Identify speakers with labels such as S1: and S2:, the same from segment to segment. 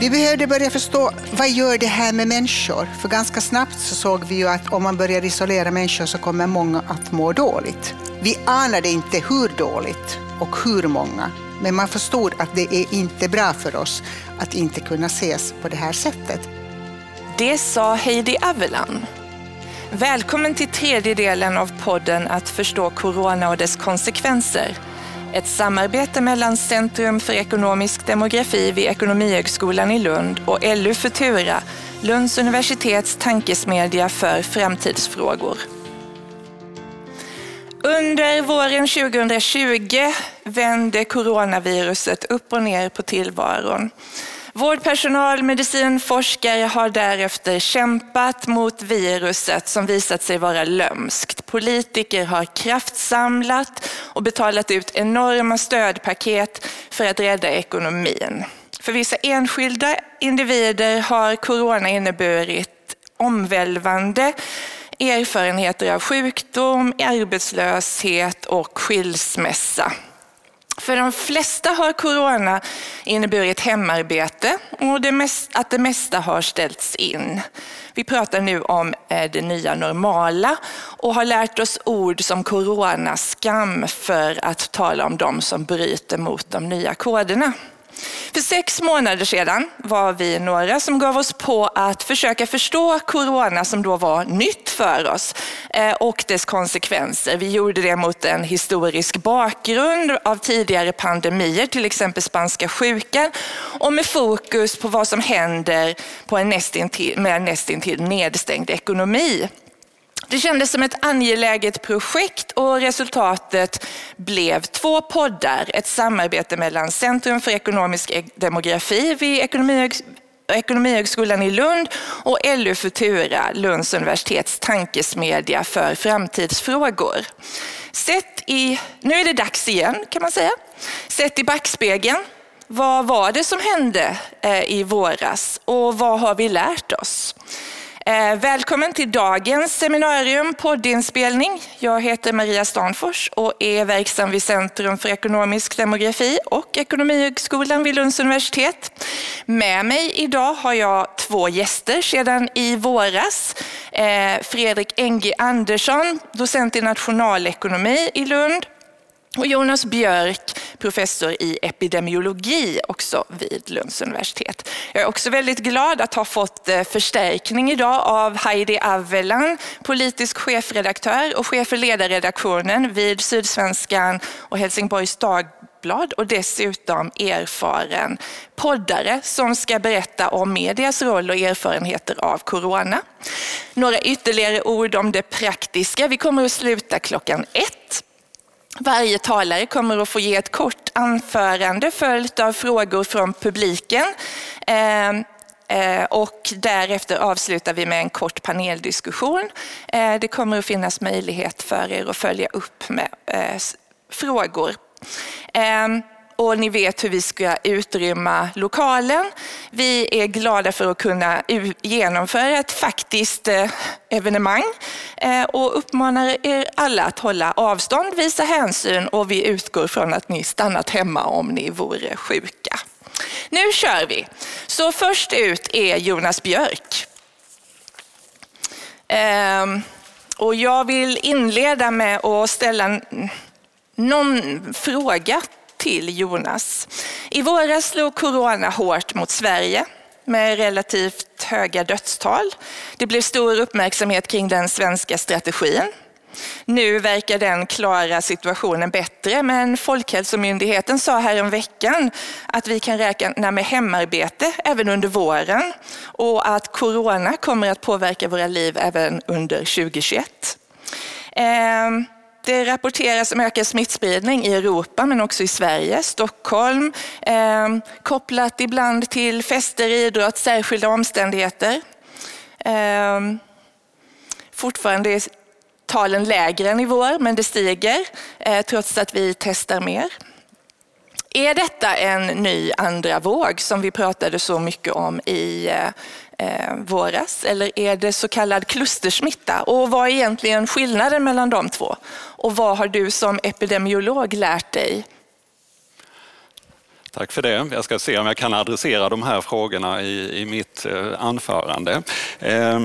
S1: Vi behövde börja förstå vad gör det här med människor? För ganska snabbt så såg vi ju att om man börjar isolera människor så kommer många att må dåligt. Vi anade inte hur dåligt och hur många, men man förstod att det är inte bra för oss att inte kunna ses på det här sättet.
S2: Det sa Heidi Avelan. Välkommen till tredje delen av podden Att förstå corona och dess konsekvenser. Ett samarbete mellan Centrum för ekonomisk demografi vid Ekonomihögskolan i Lund och LU Futura, Lunds universitets tankesmedja för framtidsfrågor. Under våren 2020 vände coronaviruset upp och ner på tillvaron. Vårdpersonal, medicinforskare har därefter kämpat mot viruset som visat sig vara lömskt. Politiker har kraftsamlat och betalat ut enorma stödpaket för att rädda ekonomin. För vissa enskilda individer har corona inneburit omvälvande erfarenheter av sjukdom, arbetslöshet och skilsmässa. För de flesta har corona inneburit hemarbete och det mest, att det mesta har ställts in. Vi pratar nu om eh, det nya normala och har lärt oss ord som coronaskam för att tala om de som bryter mot de nya koderna. För sex månader sedan var vi några som gav oss på att försöka förstå corona som då var nytt för oss eh, och dess konsekvenser. Vi gjorde det mot en historisk bakgrund av tidigare pandemier, till exempel spanska sjukan och med fokus på vad som händer på en nästintill, med en nästintill nedstängd ekonomi. Det kändes som ett angeläget projekt och resultatet blev två poddar. Ett samarbete mellan Centrum för ekonomisk e- demografi vid Ekonomihögskolan i Lund och LU Futura, Lunds universitets tankesmedja för framtidsfrågor. Sett i, nu är det dags igen kan man säga. Sett i backspegeln, vad var det som hände eh, i våras och vad har vi lärt oss? Eh, välkommen till dagens seminarium, poddinspelning. Jag heter Maria Stanfors och är verksam vid Centrum för ekonomisk demografi och Ekonomihögskolan vid Lunds universitet. Med mig idag har jag två gäster sedan i våras. Eh, Fredrik Engi Andersson, docent i nationalekonomi i Lund och Jonas Björk, professor i epidemiologi också vid Lunds universitet. Jag är också väldigt glad att ha fått eh, förstärkning idag av Heidi Avelan, politisk chefredaktör och chef för ledarredaktionen vid Sydsvenskan och Helsingborgs Dagblad och dessutom erfaren poddare som ska berätta om medias roll och erfarenheter av corona. Några ytterligare ord om det praktiska. Vi kommer att sluta klockan ett. Varje talare kommer att få ge ett kort anförande följt av frågor från publiken. Ehm, eh, och därefter avslutar vi med en kort paneldiskussion. Eh, det kommer att finnas möjlighet för er att följa upp med eh, frågor. Ehm, och ni vet hur vi ska utrymma lokalen. Vi är glada för att kunna genomföra ett faktiskt eh, evenemang eh, och uppmanar er alla att hålla avstånd, visa hänsyn och vi utgår från att ni stannat hemma om ni vore sjuka. Nu kör vi! Så först ut är Jonas Björk. Ehm, och jag vill inleda med att ställa någon fråga till Jonas. I våras slog corona hårt mot Sverige med relativt höga dödstal. Det blev stor uppmärksamhet kring den svenska strategin. Nu verkar den klara situationen bättre, men Folkhälsomyndigheten sa häromveckan att vi kan räkna med hemarbete även under våren och att corona kommer att påverka våra liv även under 2021. Det eh, rapporteras om ökad smittspridning i Europa men också i Sverige. Stockholm, eh, kopplat ibland till fester, idrott, särskilda omständigheter. Eh, fortfarande är talen lägre än i vår, men det stiger eh, trots att vi testar mer. Är detta en ny andra våg som vi pratade så mycket om i eh, eh, våras eller är det så kallad klustersmitta? Och vad är egentligen skillnaden mellan de två? Och vad har du som epidemiolog lärt dig?
S3: Tack för det. Jag ska se om jag kan adressera de här frågorna i, i mitt eh, anförande. Eh,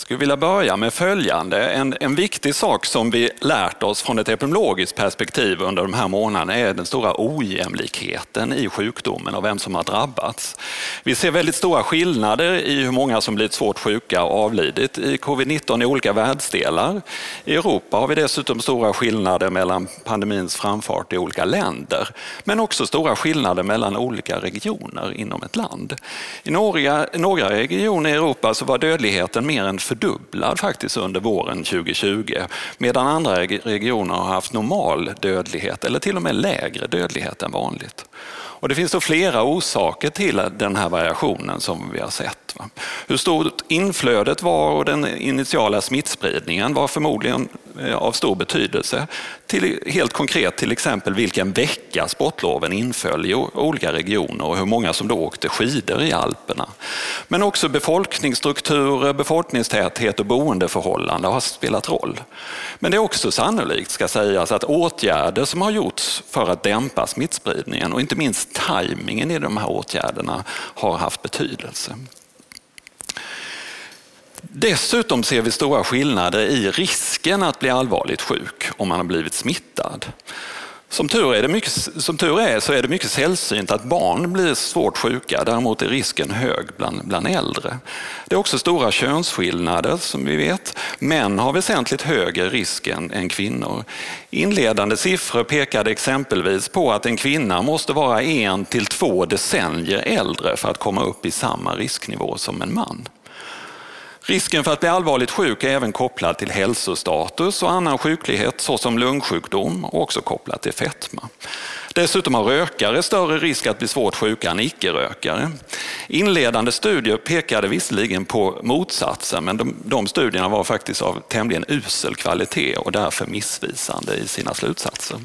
S3: skulle vilja börja med följande. En, en viktig sak som vi lärt oss från ett epidemiologiskt perspektiv under de här månaderna är den stora ojämlikheten i sjukdomen och vem som har drabbats. Vi ser väldigt stora skillnader i hur många som blivit svårt sjuka och avlidit i covid-19 i olika världsdelar. I Europa har vi dessutom stora skillnader mellan pandemins framfart i olika länder, men också stora skillnader mellan olika regioner inom ett land. I några, några regioner i Europa så var dödligheten mer än fördubblad faktiskt under våren 2020 medan andra regioner har haft normal dödlighet eller till och med lägre dödlighet än vanligt. Och det finns då flera orsaker till den här variationen som vi har sett. Hur stort inflödet var och den initiala smittspridningen var förmodligen eh, av stor betydelse. Till, helt konkret till exempel vilken vecka sportloven inföll i olika regioner och hur många som då åkte skidor i Alperna. Men också befolkningsstrukturer, befolkningstäthet och boendeförhållanden har spelat roll. Men det är också sannolikt, ska sägas, att åtgärder som har gjorts för att dämpa smittspridningen och inte minst tajmingen i de här åtgärderna har haft betydelse. Dessutom ser vi stora skillnader i risken att bli allvarligt sjuk om man har blivit smittad. Som tur, är det mycket, som tur är så är det mycket sällsynt att barn blir svårt sjuka. Däremot är risken hög bland, bland äldre. Det är också stora könsskillnader som vi vet. Män har väsentligt högre risk än, än kvinnor. Inledande siffror pekade exempelvis på att en kvinna måste vara en till två decennier äldre för att komma upp i samma risknivå som en man. Risken för att bli allvarligt sjuk är även kopplad till hälsostatus och annan sjuklighet såsom lungsjukdom och också kopplad till fetma. Dessutom har rökare större risk att bli svårt sjuka än icke-rökare. Inledande studier pekade visserligen på motsatsen men de, de studierna var faktiskt av tämligen usel kvalitet och därför missvisande i sina slutsatser.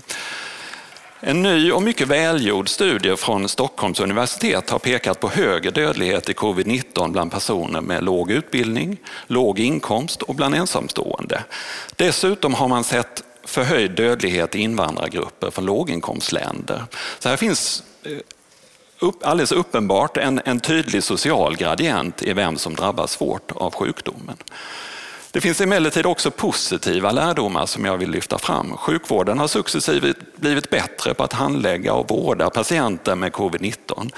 S3: En ny och mycket välgjord studie från Stockholms universitet har pekat på högre dödlighet i covid-19 bland personer med låg utbildning, låg inkomst och bland ensamstående. Dessutom har man sett förhöjd dödlighet i invandrargrupper från låginkomstländer. Så här finns eh, upp, alldeles uppenbart en, en tydlig social gradient i vem som drabbas svårt av sjukdomen. Det finns emellertid också positiva lärdomar som jag vill lyfta fram. Sjukvården har successivt blivit bättre på att handlägga och vårda patienter med covid-19.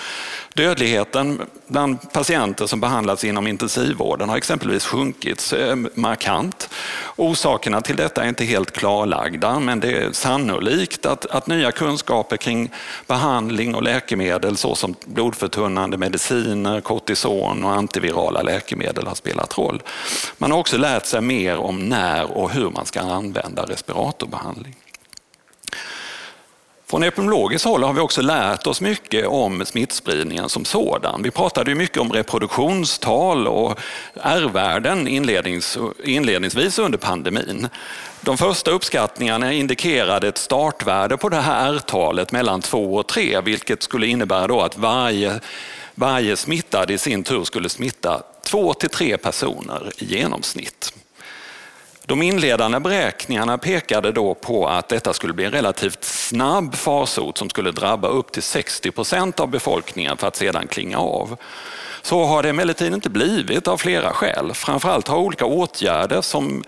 S3: Dödligheten bland patienter som behandlats inom intensivvården har exempelvis sjunkit eh, markant. Orsakerna till detta är inte helt klarlagda men det är sannolikt att, att nya kunskaper kring behandling och läkemedel såsom blodförtunnande mediciner, kortison och antivirala läkemedel har spelat roll. Man har också lärt sig mer om när och hur man ska använda respiratorbehandling. Från epidemiologiskt håll har vi också lärt oss mycket om smittspridningen som sådan. Vi pratade mycket om reproduktionstal och R-värden inlednings, inledningsvis under pandemin. De första uppskattningarna indikerade ett startvärde på det här R-talet mellan 2 och 3, vilket skulle innebära då att varje, varje smittad i sin tur skulle smitta två till tre personer i genomsnitt. De inledande beräkningarna pekade då på att detta skulle bli en relativt snabb farsot som skulle drabba upp till 60 procent av befolkningen för att sedan klinga av. Så har det emellertid inte blivit av flera skäl. Framförallt har olika åtgärder som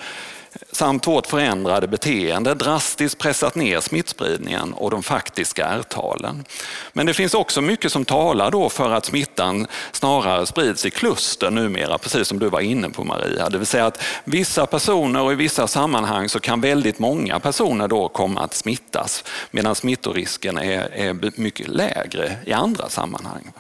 S3: samt vårt förändrade beteende drastiskt pressat ner smittspridningen och de faktiska R-talen. Men det finns också mycket som talar då för att smittan snarare sprids i kluster numera, precis som du var inne på Maria. Det vill säga att vissa personer och i vissa sammanhang så kan väldigt många personer då komma att smittas medan smittorisken är, är mycket lägre i andra sammanhang.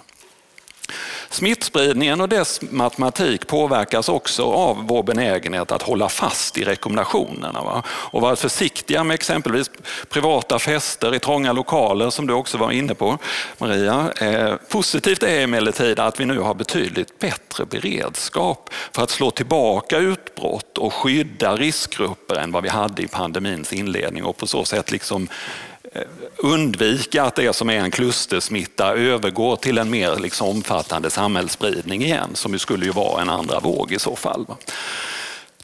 S3: Smittspridningen och dess matematik påverkas också av vår benägenhet att hålla fast i rekommendationerna va? och vara försiktiga med exempelvis privata fester i trånga lokaler som du också var inne på Maria. Eh, positivt är emellertid att vi nu har betydligt bättre beredskap för att slå tillbaka utbrott och skydda riskgrupper än vad vi hade i pandemins inledning och på så sätt liksom undvika att det som är en klustersmitta övergår till en mer liksom omfattande samhällsspridning igen, som ju skulle ju vara en andra våg i så fall.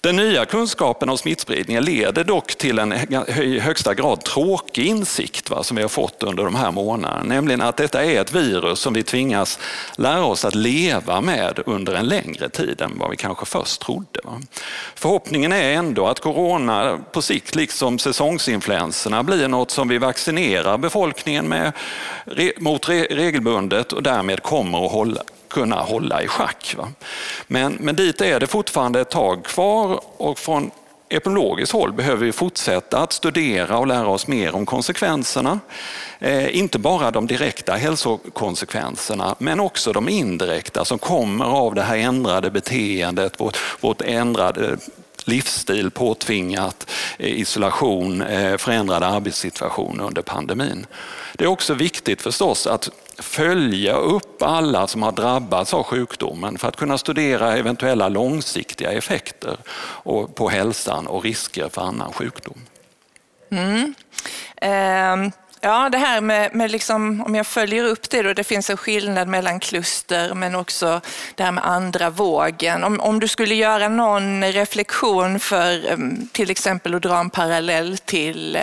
S3: Den nya kunskapen om smittspridningen leder dock till en i högsta grad tråkig insikt va, som vi har fått under de här månaderna. Nämligen att detta är ett virus som vi tvingas lära oss att leva med under en längre tid än vad vi kanske först trodde. Va. Förhoppningen är ändå att corona på sikt, liksom säsongsinfluenserna, blir något som vi vaccinerar befolkningen med, mot regelbundet och därmed kommer att hålla, kunna hålla i schack. Va? Men, men dit är det fortfarande ett tag kvar och från epidemiologiskt håll behöver vi fortsätta att studera och lära oss mer om konsekvenserna. Eh, inte bara de direkta hälsokonsekvenserna men också de indirekta som kommer av det här ändrade beteendet, vårt, vårt ändrade livsstil, påtvingat eh, isolation, eh, förändrad arbetssituation under pandemin. Det är också viktigt förstås att följa upp alla som har drabbats av sjukdomen för att kunna studera eventuella långsiktiga effekter på hälsan och risker för annan sjukdom.
S2: Mm. Um Ja, det här med, med liksom, om jag följer upp det då, det finns en skillnad mellan kluster men också det här med andra vågen. Om, om du skulle göra någon reflektion för till exempel att dra en parallell till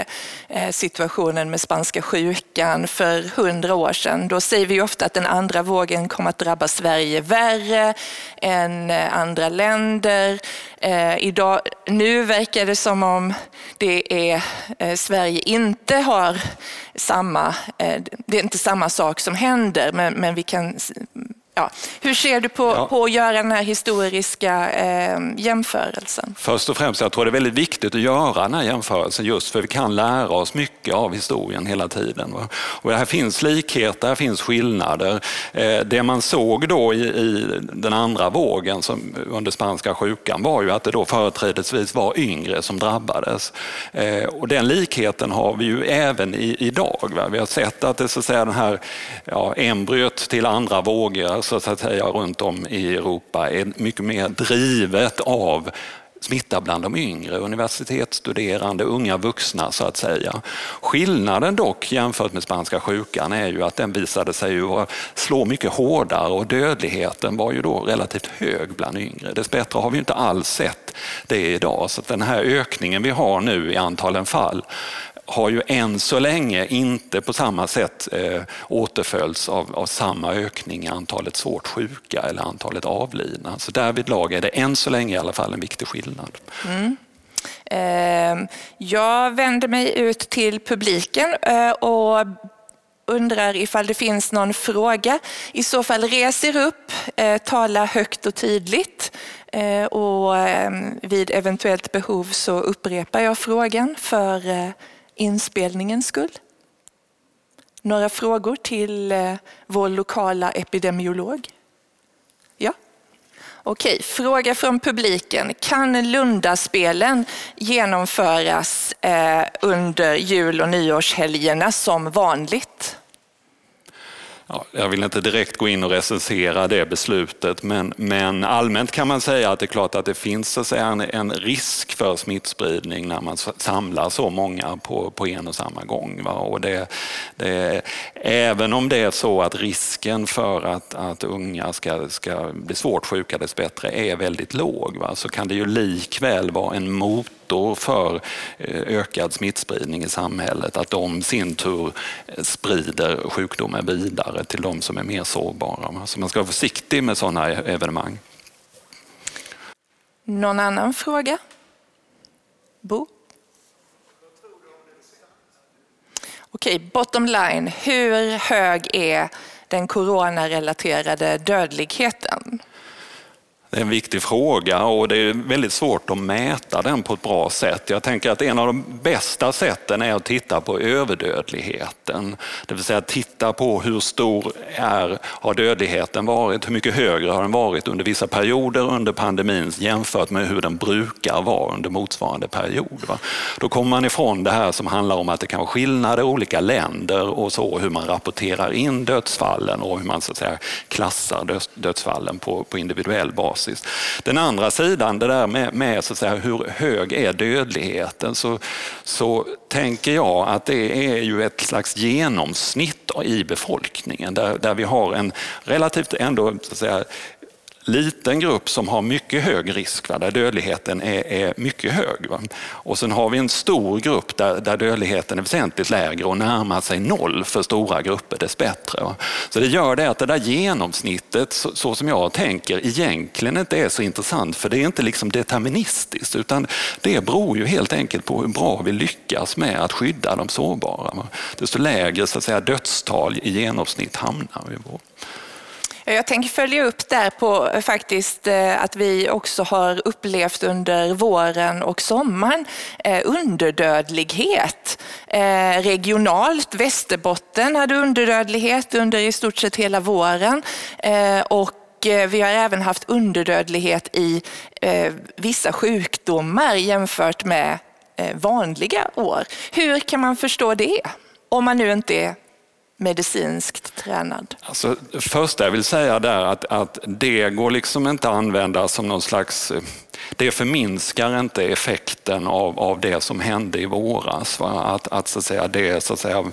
S2: eh, situationen med spanska sjukan för hundra år sedan. Då säger vi ofta att den andra vågen kommer att drabba Sverige värre än eh, andra länder. Eh, idag, nu verkar det som om det är, eh, Sverige inte har samma, eh, det är inte samma sak som händer, men, men vi kan Ja. Hur ser du på, ja. på att göra den här historiska eh, jämförelsen?
S3: Först och främst, jag tror det är väldigt viktigt att göra den här jämförelsen just för vi kan lära oss mycket av historien hela tiden. Va? Och här finns likheter, här finns skillnader. Eh, det man såg då i, i, den andra vågen som, under spanska sjukan var ju att det då företrädesvis var yngre som drabbades. Eh, och den likheten har vi ju även i, idag. Va? Vi har sett att det så att säga, den här ja, embryot till andra vågor så att säga runt om i Europa är mycket mer drivet av smitta bland de yngre, universitetsstuderande, unga vuxna så att säga. Skillnaden dock jämfört med spanska sjukan är ju att den visade sig ju slå mycket hårdare och dödligheten var ju då relativt hög bland yngre. Dessbättre har vi inte alls sett det idag så den här ökningen vi har nu i antalen fall har ju än så länge inte på samma sätt eh, återföljts av, av samma ökning i antalet svårt sjuka eller antalet avlidna. Så därvidlag är det än så länge i alla fall en viktig skillnad. Mm.
S2: Eh, jag vänder mig ut till publiken eh, och undrar ifall det finns någon fråga. I så fall res er upp, eh, tala högt och tydligt eh, och eh, vid eventuellt behov så upprepar jag frågan för eh, inspelningens skull. Några frågor till eh, vår lokala epidemiolog? Ja? Okej, fråga från publiken. Kan Lundaspelen genomföras eh, under jul och nyårshelgerna som vanligt?
S3: Ja, jag vill inte direkt gå in och recensera det beslutet men, men allmänt kan man säga att det är klart att det finns så en, en, risk för smittspridning när man samlar så många på, på en och samma gång. Va? Och det, det, även om det är så att risken för att, att unga ska, ska bli svårt sjuka dessbättre är väldigt låg va? så kan det ju likväl vara en mot motor för eh, ökad smittspridning i samhället. Att de sin tur eh, sprider sjukdomen vidare till de som är mer sårbara. Så man ska vara försiktig med sådana evenemang.
S2: Någon annan fråga? Bo? Okej, bottom line. Hur hög är den coronarelaterade dödligheten?
S3: Det är en viktig fråga och det är väldigt svårt att mäta den på ett bra sätt. Jag tänker att en av de bästa sätten är att titta på överdödligheten. Det vill säga titta på hur stor är, har dödligheten varit, hur mycket högre har den varit under vissa perioder under pandemin jämfört med hur den brukar vara under motsvarande period. Va? Då kommer man ifrån det här som handlar om att det kan vara skillnader i olika länder och så hur man rapporterar in dödsfallen och hur man så att säga, klassar dödsfallen på, på individuell basis basis. Den andra sidan, det där med, med så att säga, hur hög är dödligheten, så, så tänker jag att det är ju ett slags genomsnitt i befolkningen där, där vi har en relativt ändå så att säga, liten grupp som har mycket hög risk, va, där dödligheten är, är mycket hög. Va. Och sen har vi en stor grupp där, där dödligheten är väsentligt lägre och närmar sig noll för stora grupper dessbättre. Va. Så det gör det att det där genomsnittet, så, så, som jag tänker, egentligen inte är så intressant för det är inte liksom deterministiskt utan det beror ju helt enkelt på hur bra vi lyckas med att skydda de sårbara. Va. Desto lägre så att säga, dödstal i genomsnitt hamnar vi på.
S2: Eh, jag tänker följa upp där på eh, faktiskt eh, att vi också har upplevt under våren och sommaren underdödlighet. Regionalt, Västerbotten hade underdödlighet under i stort sett hela våren och vi har även haft underdödlighet i vissa sjukdomar jämfört med vanliga år. Hur kan man förstå det? Om man nu inte är medicinskt tränad?
S3: Alltså, först jag vill säga där att, att det går liksom inte att använda som någon slags det förminskar inte effekten av, av det som hände i våras. Va? Att, att, så att säga, det, så att säga,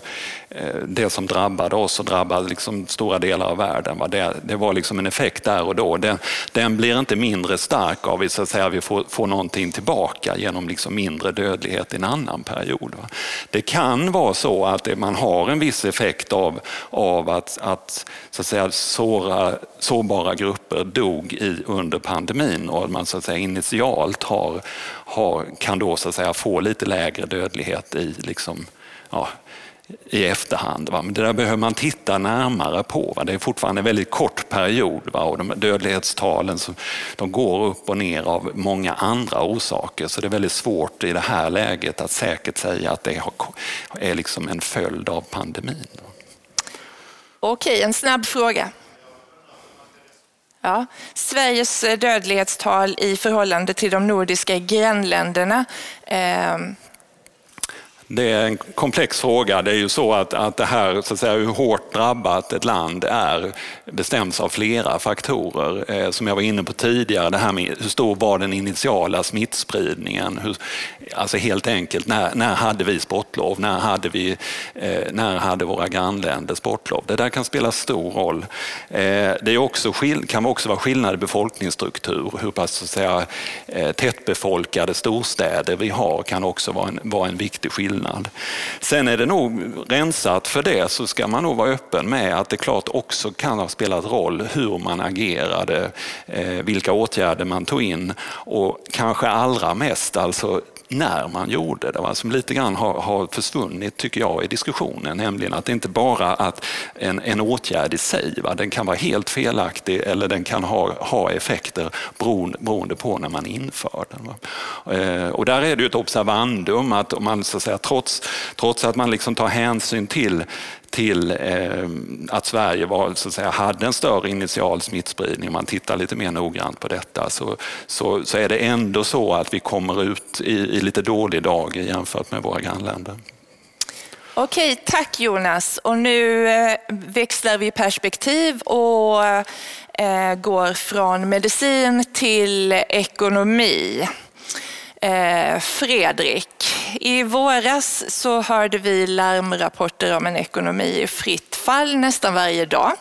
S3: Eh, det som drabbade oss och drabbade liksom stora delar av världen, va? Det, det var liksom en effekt där och då. Den, den blir inte mindre stark av att, så att säga, vi får, får någonting tillbaka genom liksom mindre dödlighet i en annan period. Va? Det kan vara så att man har en viss effekt av, av att, att, så att säga, såra, sårbara grupper dog i, under pandemin och att man så att säga, initialt har, har, kan då så att säga få lite lägre dödlighet i, liksom, ja, i efterhand. Va? Men det där behöver man titta närmare på. Va? Det är fortfarande en väldigt kort period va? och de dödlighetstalen de går upp och ner av många andra orsaker så det är väldigt svårt i det här läget att säkert säga att det är liksom en följd av pandemin.
S2: Okej, en snabb fråga. Ja. Sveriges dödlighetstal i förhållande till de nordiska grannländerna. Ehm,
S3: det är en komplex fråga. Det är ju så att, att det här, så att säga, hur hårt drabbat ett land är bestäms av flera faktorer. Eh, som jag var inne på tidigare, det här med hur stor var den initiala smittspridningen? Hur, alltså helt enkelt, när, när hade vi sportlov? När hade, vi, eh, när hade våra grannländer sportlov? Det där kan spela stor roll. Eh, det är också, kan också vara skillnad i befolkningsstruktur. Hur pass så att säga, eh, tättbefolkade storstäder vi har kan också vara en, vara en viktig skillnad skillnad. Sen är det nog rensat för det så ska man nog vara öppen med att det klart också kan ha spelat roll hur man agerade, eh, vilka åtgärder man tog in och kanske allra mest alltså när man gjorde det, va? som lite grann har, har försvunnit tycker jag i diskussionen, nämligen att det inte bara att en, en åtgärd i sig, va? den kan vara helt felaktig eller den kan ha, ha effekter beroende, beroende på när man inför den. Eh, och där är det ju ett observandum att om man så att säga, trots, trots att man liksom tar hänsyn till till eh, att Sverige var, så att säga, hade en större initial smittspridning, om man tittar lite mer noggrant på detta, så, så, så är det ändå så att vi kommer ut i, i lite dålig dag jämfört med våra grannländer.
S2: Okej, tack Jonas. Och nu eh, växlar vi perspektiv och eh, går från medicin till ekonomi. Eh, Fredrik, i våras så hörde vi larmrapporter om en ekonomi i fritt fall nästan varje dag.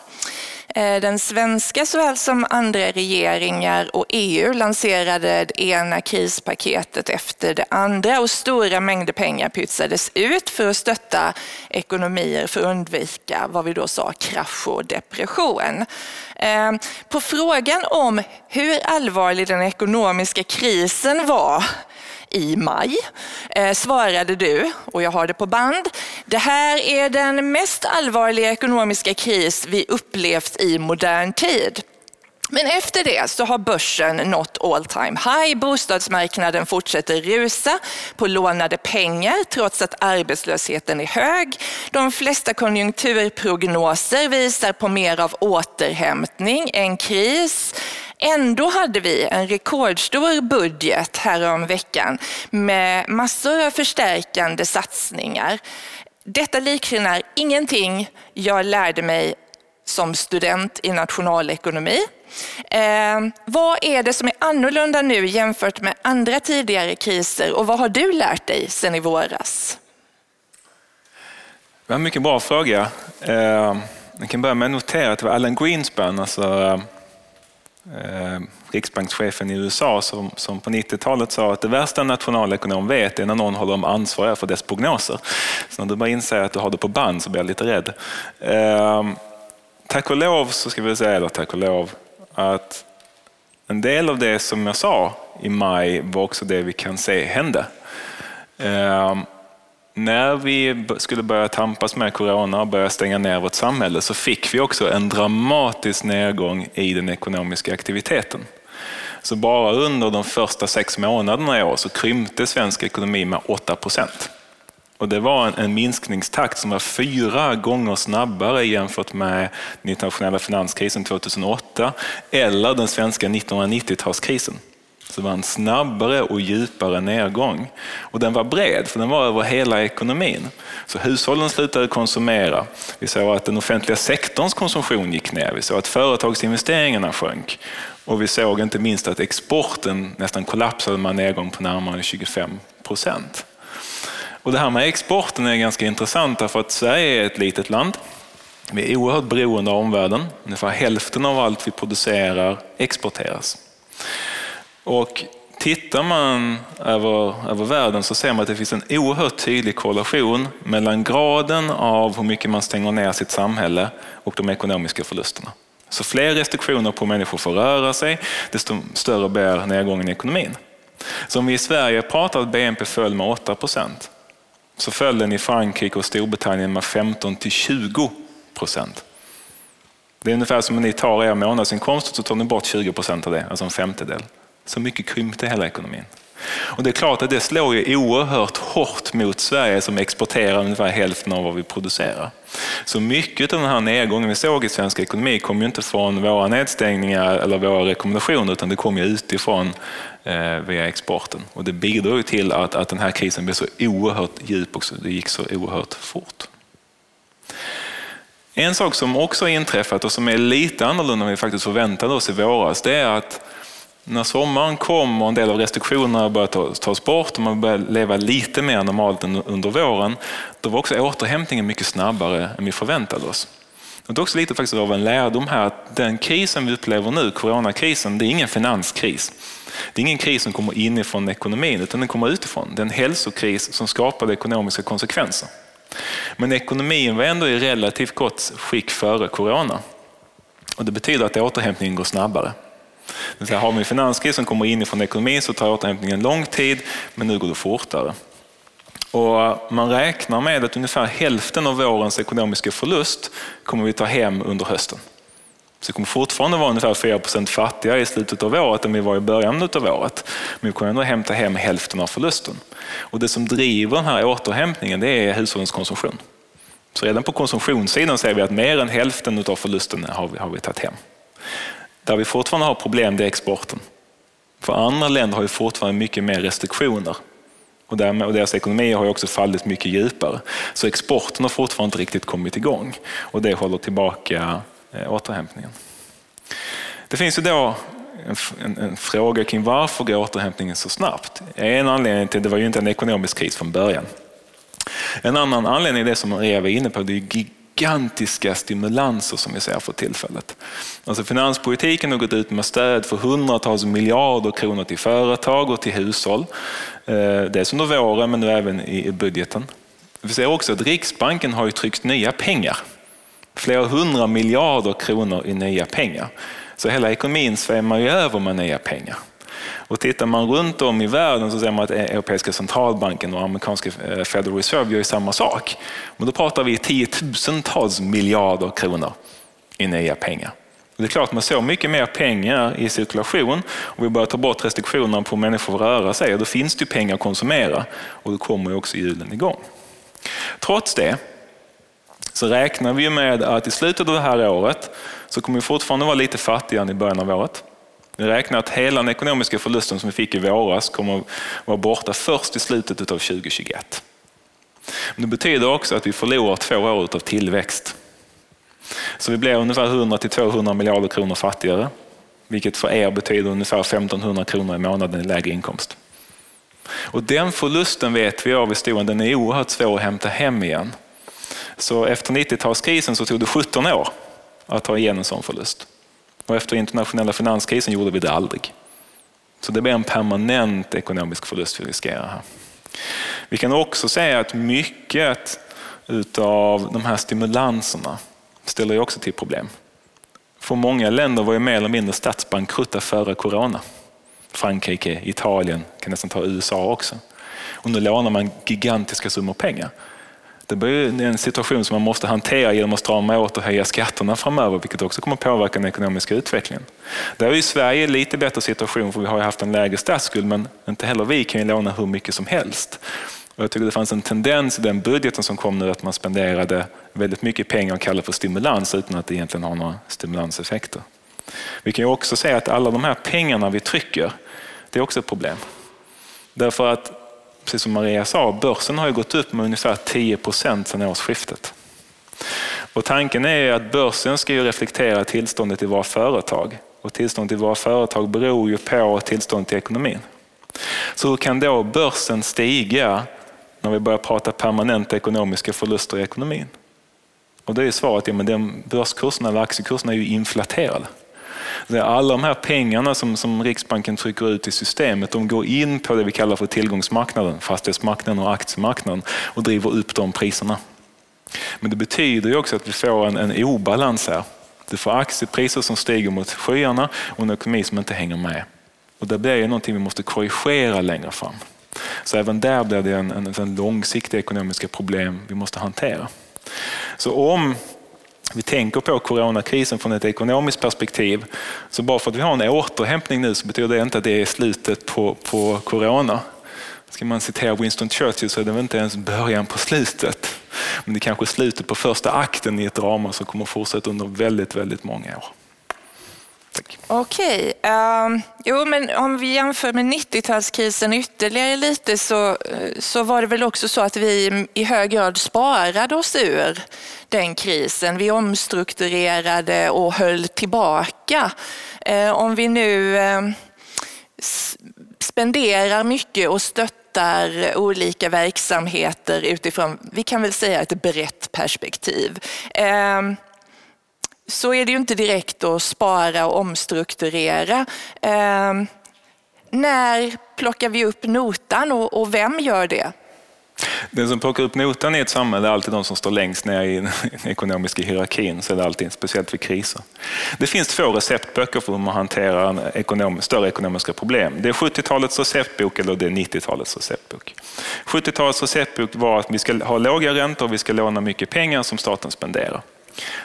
S2: Eh, den svenska såväl som andra regeringar och EU lanserade det ena krispaketet efter det andra och stora mängder pengar pytsades ut för att stötta ekonomier för att undvika vad vi då sa krasch och depression. Eh, på frågan om hur allvarlig den ekonomiska krisen var i maj eh, svarade du, och jag har det på band, det här är den mest allvarliga ekonomiska kris vi upplevt i modern tid. Men efter det så har börsen nått all time high. Bostadsmarknaden fortsätter rusa på lånade pengar trots att arbetslösheten är hög. De flesta konjunkturprognoser visar på mer av återhämtning än kris. Ändå hade vi en rekordstor budget härom veckan med massor av förstärkande satsningar. Detta liknar ingenting jag lärde mig som student i nationalekonomi. Eh, vad är det som är annorlunda nu jämfört med andra tidigare kriser och vad har du lärt dig sedan i våras?
S4: Det var en mycket bra fråga. Eh, jag kan börja med att notera att det var Alan Greenspan, alltså ehm, eh, riksbankschefen i USA som, som på 90-talet sa att det värsta en nationalekonom vet är när någon håller dem ansvariga för dess prognoser. Så när du bara inser att du har det på band så blir jag lite rädd. Eh, tack och lov så ska vi säga, eller tack och lov, att en del av det som jag sa i maj var också det vi kan se hände. Eh, när vi skulle börja tampas med corona och börja stänga ner vårt samhälle så fick vi också en dramatisk nedgång i den ekonomiska aktiviteten. Så bara under de första sex månaderna i år så krympte svensk ekonomi med 8 procent. Och det var en, en minskningstakt som var fyra gånger snabbare jämfört med den internationella finanskrisen 2008 eller den svenska 1990-talskrisen. Så det var en snabbare och djupare nedgång. Och den var bred, för den var över hela ekonomin. Så hushållen slutade konsumera. Vi såg att den offentliga sektorns konsumtion gick ner. Vi såg att företagsinvesteringarna sjönk. Och vi såg inte minst att exporten nästan kollapsade med en nedgång på närmare 25 procent. Och det här med exporten är ganska intressant därför att Sverige är ett litet land. Vi är oerhört beroende av omvärlden. Ungefär hälften av allt vi producerar exporteras. Och tittar man över, över världen så ser man att det finns en oerhört tydlig korrelation mellan graden av hur mycket man stänger ner sitt samhälle och de ekonomiska förlusterna. Så fler restriktioner på människor får röra sig, desto större blir nedgången i ekonomin. Så om vi i Sverige pratar att BNP föll med 8 procent, så föll den i Frankrike och Storbritannien med 15 till 20 procent. Det är ungefär som om ni tar er månadsinkomst och så tar ni bort 20 procent av det, alltså en femtedel. Så mycket krympte hela ekonomin. Och det är klart att det slår ju oerhört hårt mot Sverige som exporterar ungefär hälften av vad vi producerar. Så mycket av den här nedgången vi såg i svensk ekonomi kom ju inte från våra nedstängningar eller våra rekommendationer utan det kom ju utifrån eh, via exporten. Och det bidrog till att, att den här krisen blev så oerhört djup och det gick så oerhört fort. En sak som också har inträffat och som är lite annorlunda än vi faktiskt förväntade oss i våras, det är att när sommaren kom och en del av restriktionerna började tas bort och man började leva lite mer normalt än under våren, då var också återhämtningen mycket snabbare än vi förväntade oss. Det är också lite faktiskt av en lärdom här att den krisen vi upplever nu, coronakrisen, det är ingen finanskris. Det är ingen kris som kommer inifrån ekonomin utan den kommer utifrån. Det är en hälsokris som skapade ekonomiska konsekvenser. Men ekonomin var ändå i relativt gott skick före corona. Och det betyder att återhämtningen går snabbare. Det har vi en finanskris som kommer inifrån ekonomin så tar återhämtningen lång tid, men nu går det fortare. Och man räknar med att ungefär hälften av vårens ekonomiska förlust kommer vi ta hem under hösten. Så vi kommer fortfarande vara ungefär 4 procent fattigare i slutet av året än vi var i början av året. Men vi kommer ändå hämta hem hälften av förlusten. Och det som driver den här återhämtningen det är hushållens konsumtion. Så redan på konsumtionssidan ser vi att mer än hälften av förlusten har vi, har vi tagit hem. Där vi fortfarande har problem det är exporten. För andra länder har ju fortfarande mycket mer restriktioner. Och, därmed, och deras ekonomi har ju också fallit mycket djupare. Så exporten har fortfarande inte riktigt kommit igång. Och det håller tillbaka eh, återhämtningen. Det finns ju då en, en, en, fråga kring varför går återhämtningen så snabbt? En anledning till det var ju inte en ekonomisk kris från början. En annan anledning är det som Maria var inne på, det är gigantiska stimulanser som vi ser för tillfället. Alltså finanspolitiken har gått ut med stöd för hundratals miljarder kronor till företag och till hushåll. Eh, dels under våren men nu även i budgeten. Vi ser också att Riksbanken har tryckt nya pengar. Flera hundra miljarder kronor i nya pengar. Så hela ekonomin svämmar ju över med nya pengar. Och tittar man runt om i världen så ser man att e- Europeiska centralbanken och amerikanska eh, Federal Reserve gör samma sak. Men då pratar vi tiotusentals miljarder kronor i nya pengar. Och det är klart, med så mycket mer pengar i cirkulation och vi börjar ta bort restriktionerna på människor att röra sig, då finns det pengar att konsumera och då kommer också hjulen igång. Trots det så räknar vi med att i slutet av det här året så kommer vi fortfarande vara lite fattigare än i början av året. Vi räknar att hela den ekonomiska förlusten som vi fick i våras kommer att vara borta först i slutet av 2021. Men det betyder också att vi förlorar två år av tillväxt. Så vi blir ungefär 100-200 miljarder kronor fattigare, vilket för er betyder ungefär 1500 kronor i månaden i lägre inkomst. Och den förlusten vet vi av historien, den är oerhört svår att hämta hem igen. Så efter 90-talskrisen så tog det 17 år att ta igen en sån förlust. Och efter internationella finanskrisen gjorde vi det aldrig. Så det blir en permanent ekonomisk förlust vi riskerar här. Vi kan också säga att mycket utav de här stimulanserna ställer ju också till problem. För många länder var ju mer eller mindre statsbankrutta före corona. Frankrike, Italien, kan nästan ta USA också. Och nu lånar man gigantiska summor pengar. Det blir en situation som man måste hantera genom att strama åt och höja skatterna framöver, vilket också kommer påverka den ekonomiska utvecklingen. Där är ju Sverige i lite bättre situation, för vi har ju haft en lägre statsskuld, men inte heller vi kan ju låna hur mycket som helst. Och jag tycker det fanns en tendens i den budgeten som kom nu att man spenderade väldigt mycket pengar och kallade för stimulans utan att det egentligen har några stimulanseffekter. Vi kan ju också se att alla de här pengarna vi trycker, det är också ett problem. Därför att, precis som Maria sa, börsen har ju gått upp med ungefär 10 procent sedan årsskiftet. Och tanken är att börsen ska ju reflektera tillståndet i våra företag. Och tillståndet i våra företag beror ju på tillståndet i ekonomin. Så hur kan då börsen stiga när vi börjar prata permanenta ekonomiska förluster i ekonomin? Och då är svaret, ja, men börskurserna eller aktiekurserna är ju inflaterade. Alla de här pengarna som, som Riksbanken trycker ut i systemet, de går in på det vi kallar för tillgångsmarknaden, fastighetsmarknaden och aktiemarknaden och driver upp de priserna. Men det betyder ju också att vi får en, en obalans här. Du får aktiepriser som stiger mot skyarna och en ekonomi som inte hänger med. Och det blir ju någonting vi måste korrigera längre fram. Så även där blir det en, en, en långsiktiga ekonomiska problem vi måste hantera. Så om vi tänker på coronakrisen från ett ekonomiskt perspektiv, så bara för att vi har en återhämtning nu så betyder det inte att det är slutet på, på corona. Ska man citera Winston Churchill så är det väl inte ens början på slutet. Men det är kanske slutet på första akten i ett drama som kommer fortsätta under väldigt, väldigt många år.
S2: Okej, okay. um, jo men om vi jämför med 90-talskrisen ytterligare lite så, eh, så var det väl också så att vi i hög grad sparade oss ur den krisen. Vi omstrukturerade och höll tillbaka. Uh, om vi nu uh, spenderar mycket och stöttar olika verksamheter utifrån, vi kan väl säga ett brett perspektiv. Uh, så är det ju inte direkt att spara och omstrukturera. Eh, när plockar vi upp notan och, och vem gör det?
S4: Den som plockar upp notan i ett samhälle är alltid de som står längst ner i den ekonomiska hierarkin, så är det alltid, speciellt vid kriser. Det finns två receptböcker för hur man hanterar ekonom, större ekonomiska problem. Det är 70-talets receptbok eller det är 90-talets receptbok. 70-talets receptbok var att vi ska ha låga räntor och vi ska låna mycket pengar som staten spenderar.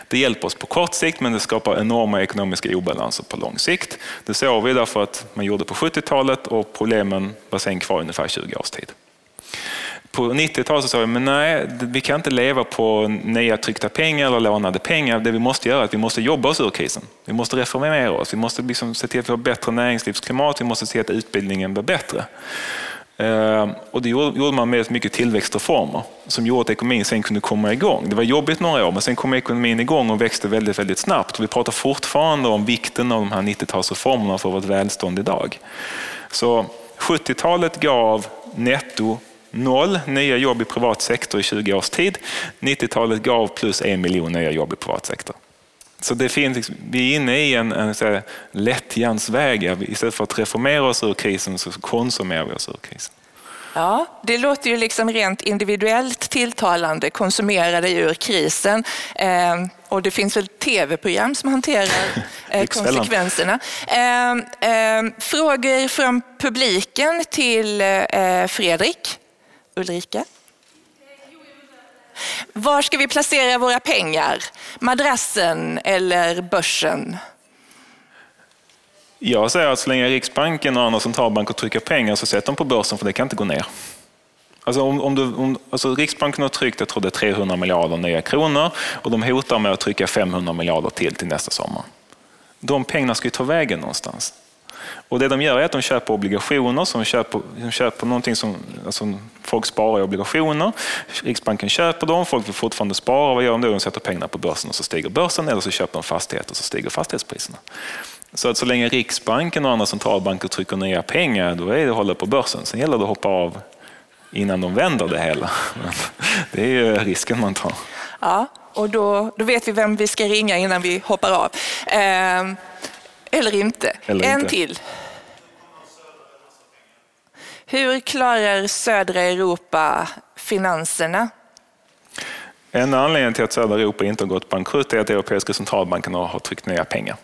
S4: Det hjälper oss på kort sikt men det skapar enorma ekonomiska obalanser på lång sikt. Det såg vi därför att man gjorde på 70-talet och problemen var sen kvar ungefär 20 års tid. På 90-talet sa vi, men nej, vi kan inte leva på nya tryckta pengar eller lånade pengar. Det vi måste göra är att vi måste jobba oss ur krisen. Vi måste reformera oss. Vi måste liksom se till att vi har bättre näringslivsklimat. Vi måste se att utbildningen blir bättre. Ehm, och det gjorde man med mycket tillväxtreformer som gjorde att ekonomin sen kunde komma igång. Det var jobbigt några år, men sen kom ekonomin igång och växte väldigt, väldigt snabbt. Vi pratar fortfarande om vikten av de här 90-talsreformerna för vårt välstånd idag. Så 70-talet gav netto noll nya jobb i privat sektor i 20 års tid. 90-talet gav plus en miljon nya jobb i privat sektor. Så det finns, liksom, vi är inne i en, en lättjärnsväg. Istället för att reformera oss ur krisen så konsumerar vi oss ur krisen.
S2: Ja, det låter ju liksom rent individuellt tilltalande, konsumera dig ur krisen. Eh, och det finns väl tv-program som hanterar eh, konsekvenserna. Eh, eh, frågor från publiken till eh, Fredrik, Ulrika? Var ska vi placera våra pengar? Madrassen eller börsen?
S4: Jag säger att så länge Riksbanken och andra centralbanker trycker pengar så sätt dem på börsen för det kan inte gå ner. Alltså om, om du, om, alltså Riksbanken har tryckt jag tror det är 300 miljarder nya kronor och de hotar med att trycka 500 miljarder till till nästa sommar. De pengarna ska ju ta vägen någonstans. Och det de gör är att de köper obligationer, som köper, de köper någonting som alltså folk sparar i obligationer. Riksbanken köper dem, folk vill fortfarande spara. Vad gör de då? De sätter pengarna på börsen och så stiger börsen eller så köper de fastigheter och så stiger fastighetspriserna. Så att så länge Riksbanken och andra centralbanker trycker nya pengar, då är det håller på börsen. Sen gäller det att hoppa av innan de vänder det hela. det är ju risken man tar.
S2: Ja, och då, då vet vi vem vi ska ringa innan vi hoppar av. Eh, eller inte.
S4: Eller
S2: en
S4: inte.
S2: till. Hur klarar södra Europa finanserna?
S4: En anledning till att södra Europa inte har gått bankrutt är att Europeiska centralbanken har tryckt ner pengar.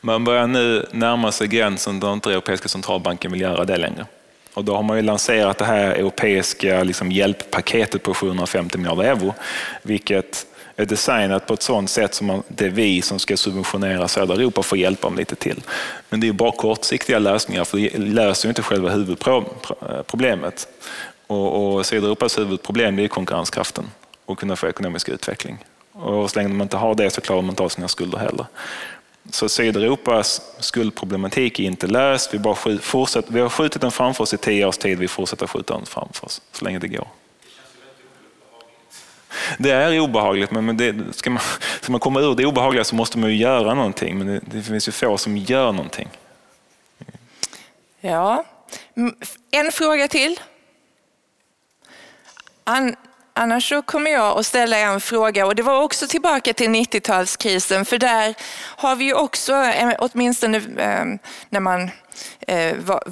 S4: Man börjar nu närma sig gränsen där inte Europeiska centralbanken vill göra det längre. Och då har man ju lanserat det här europeiska liksom hjälppaketet på 750 miljarder euro, vilket är designat på ett sådant sätt som man, det är vi som ska subventionera södra Europa får hjälpa dem lite till. Men det är bara kortsiktiga lösningar, för det löser inte själva huvudproblemet. Eh, och, och södra Europas huvudproblem är konkurrenskraften och kunna få ekonomisk utveckling. Och så länge man inte har det så klarar man inte av sina skulder heller. Så Sydeuropas skuldproblematik är inte löst. Vi, bara skjut, fortsätter, vi har skjutit den framför oss i tio års tid. Vi fortsätter skjuta den framför oss så länge det går. Det är obehagligt, men det, ska, man, ska man komma ur det obehagliga så måste man ju göra någonting. Men det, det finns ju få som gör någonting.
S2: Ja, en fråga till. An Annars så kommer jag att ställa en fråga och det var också tillbaka till 90-talskrisen för där har vi ju också, eh, åtminstone ehm, när man eh, var,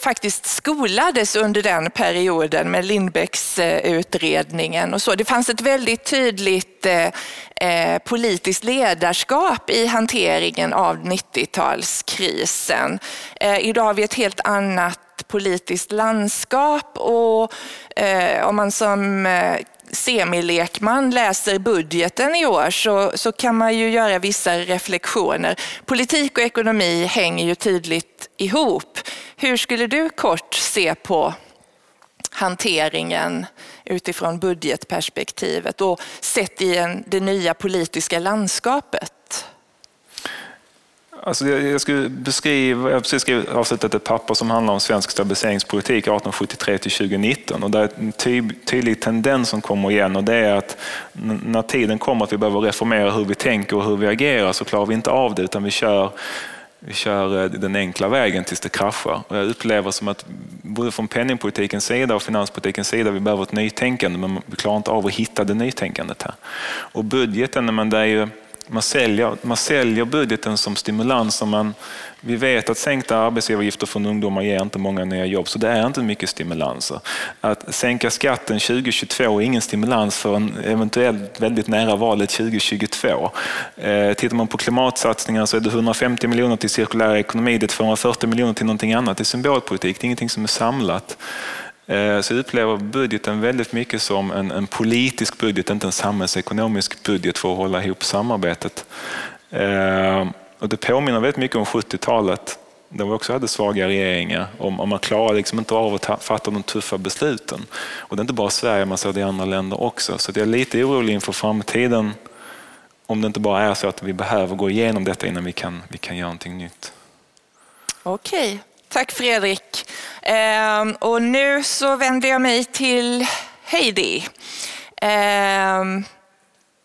S2: faktiskt skolades under den perioden med Lindbecks eh, utredningen och så. Det fanns ett väldigt tydligt eh, eh, politiskt ledarskap i hanteringen av 90-talskrisen. Idag har vi ett helt annat politiskt landskap och eh, om man som semilekman läser budgeten i år så, så kan man ju göra vissa reflektioner. Politik och ekonomi hänger ju tydligt ihop. Hur skulle du kort se på hanteringen utifrån budgetperspektivet och sett i en, det nya politiska landskapet?
S4: Alltså jag, skulle beskriva, jag har precis skrivit, avslutat ett papper som handlar om svensk stabiliseringspolitik 1873 till 2019 och det är en ty, tydlig tendens som kommer igen och det är att när tiden kommer att vi behöver reformera hur vi tänker och hur vi agerar så klarar vi inte av det utan vi kör vi kör eh, den enkla vägen tills det kraschar. Och jag upplever som att både från penningpolitikens sida och finanspolitikens sida vi behöver ett nytänkande men vi klarar inte av att hitta det nytänkandet här. Och budgeten, men det är ju man säljer, man säljer budgeten som stimulans. Och man, vi vet att sänkta arbetsgivaravgifter från ungdomar ger inte många nya jobb, så det är inte mycket stimulanser. Att sänka skatten 2022 är ingen stimulans för en eventuellt väldigt nära valet 2022. Eh, tittar man på klimatsatsningar så är det 150 miljoner till cirkulär ekonomi, det är 240 miljoner till någonting annat. Det är symbolpolitik, det är ingenting som är samlat. Eh, så jag upplever budgeten väldigt mycket som en, en, politisk budget, inte en samhällsekonomisk budget för att hålla ihop samarbetet. Eh, och det påminner väldigt mycket om 70-talet där vi också hade svaga regeringar och man klarar liksom inte av att fatta de tuffa besluten. Och det är inte bara Sverige, man ser det i andra länder också. Så jag är lite orolig inför framtiden om det inte bara är så att vi behöver gå igenom detta innan vi kan, vi kan göra någonting nytt.
S2: Okej, tack Fredrik. Ehm, och nu så vänder jag mig till Heidi. Ehm,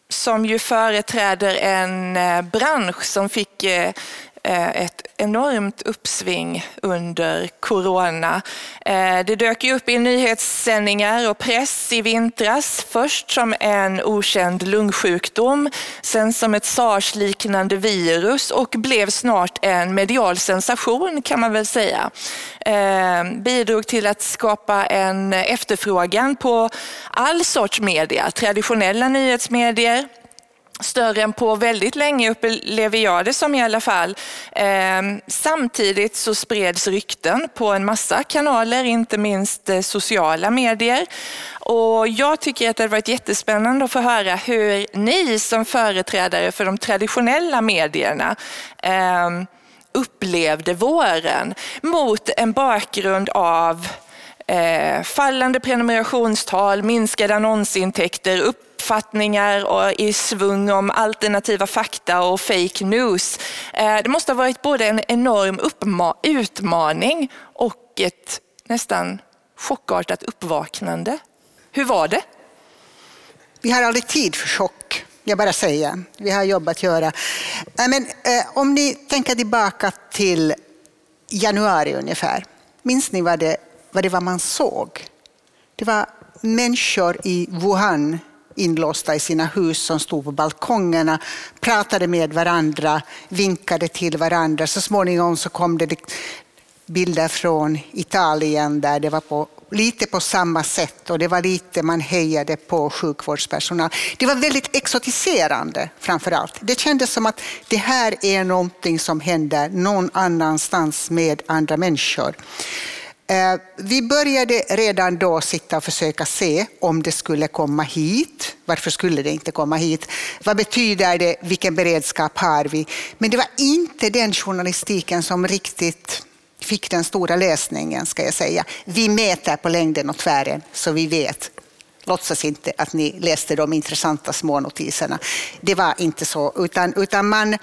S2: som ju företräder en eh, bransch som fick eh, Eh, ett enormt uppsving under corona. Eh, det dök ju upp i nyhetssändningar och press i vintras. Först som en okänd lungsjukdom, sen som ett sars-liknande virus och blev snart en medial sensation kan man väl säga. Eh, bidrog till att skapa en efterfrågan på all sorts media, traditionella nyhetsmedier, större än på väldigt länge upplever jag det som i alla fall. Ehm, samtidigt så spreds rykten på en massa kanaler, inte minst eh, sociala medier. Och jag tycker att det har varit jättespännande att få höra hur ni som företrädare för de traditionella medierna ehm, upplevde våren mot en bakgrund av eh, fallande prenumerationstal, minskade annonsintäkter, upp uppfattningar och i svung om alternativa fakta och fake news. Eh, det måste ha varit både en enorm utmaning och ett nästan chockartat uppvaknande. Hur var det?
S1: Vi har aldrig tid för chock, jag bara säger. Vi har jobb att göra. Eh, men, eh, om ni tänker tillbaka till januari ungefär. Minns ni vad det, vad det var man såg? Det var människor i Wuhan inlåsta i sina hus som stod på balkongerna, pratade med varandra, vinkade till varandra. Så småningom så kom det bilder från Italien där det var på, lite på samma sätt och det var lite man hejade på sjukvårdspersonal. Det var väldigt exotiserande framför allt. Det kändes som att det här är någonting som händer någon annanstans med andra människor. Eh, vi började redan då sitta och försöka se om det skulle komma hit. Varför skulle det inte komma hit? Vad betyder det? Vilken beredskap har vi? Men det var inte den journalistiken som riktigt fick den stora läsningen, ska jag säga. Vi mäter på längden och tvären så vi vet. Låtsas inte att ni läste de intressanta små notiserna. Det var inte så, utan, utan man,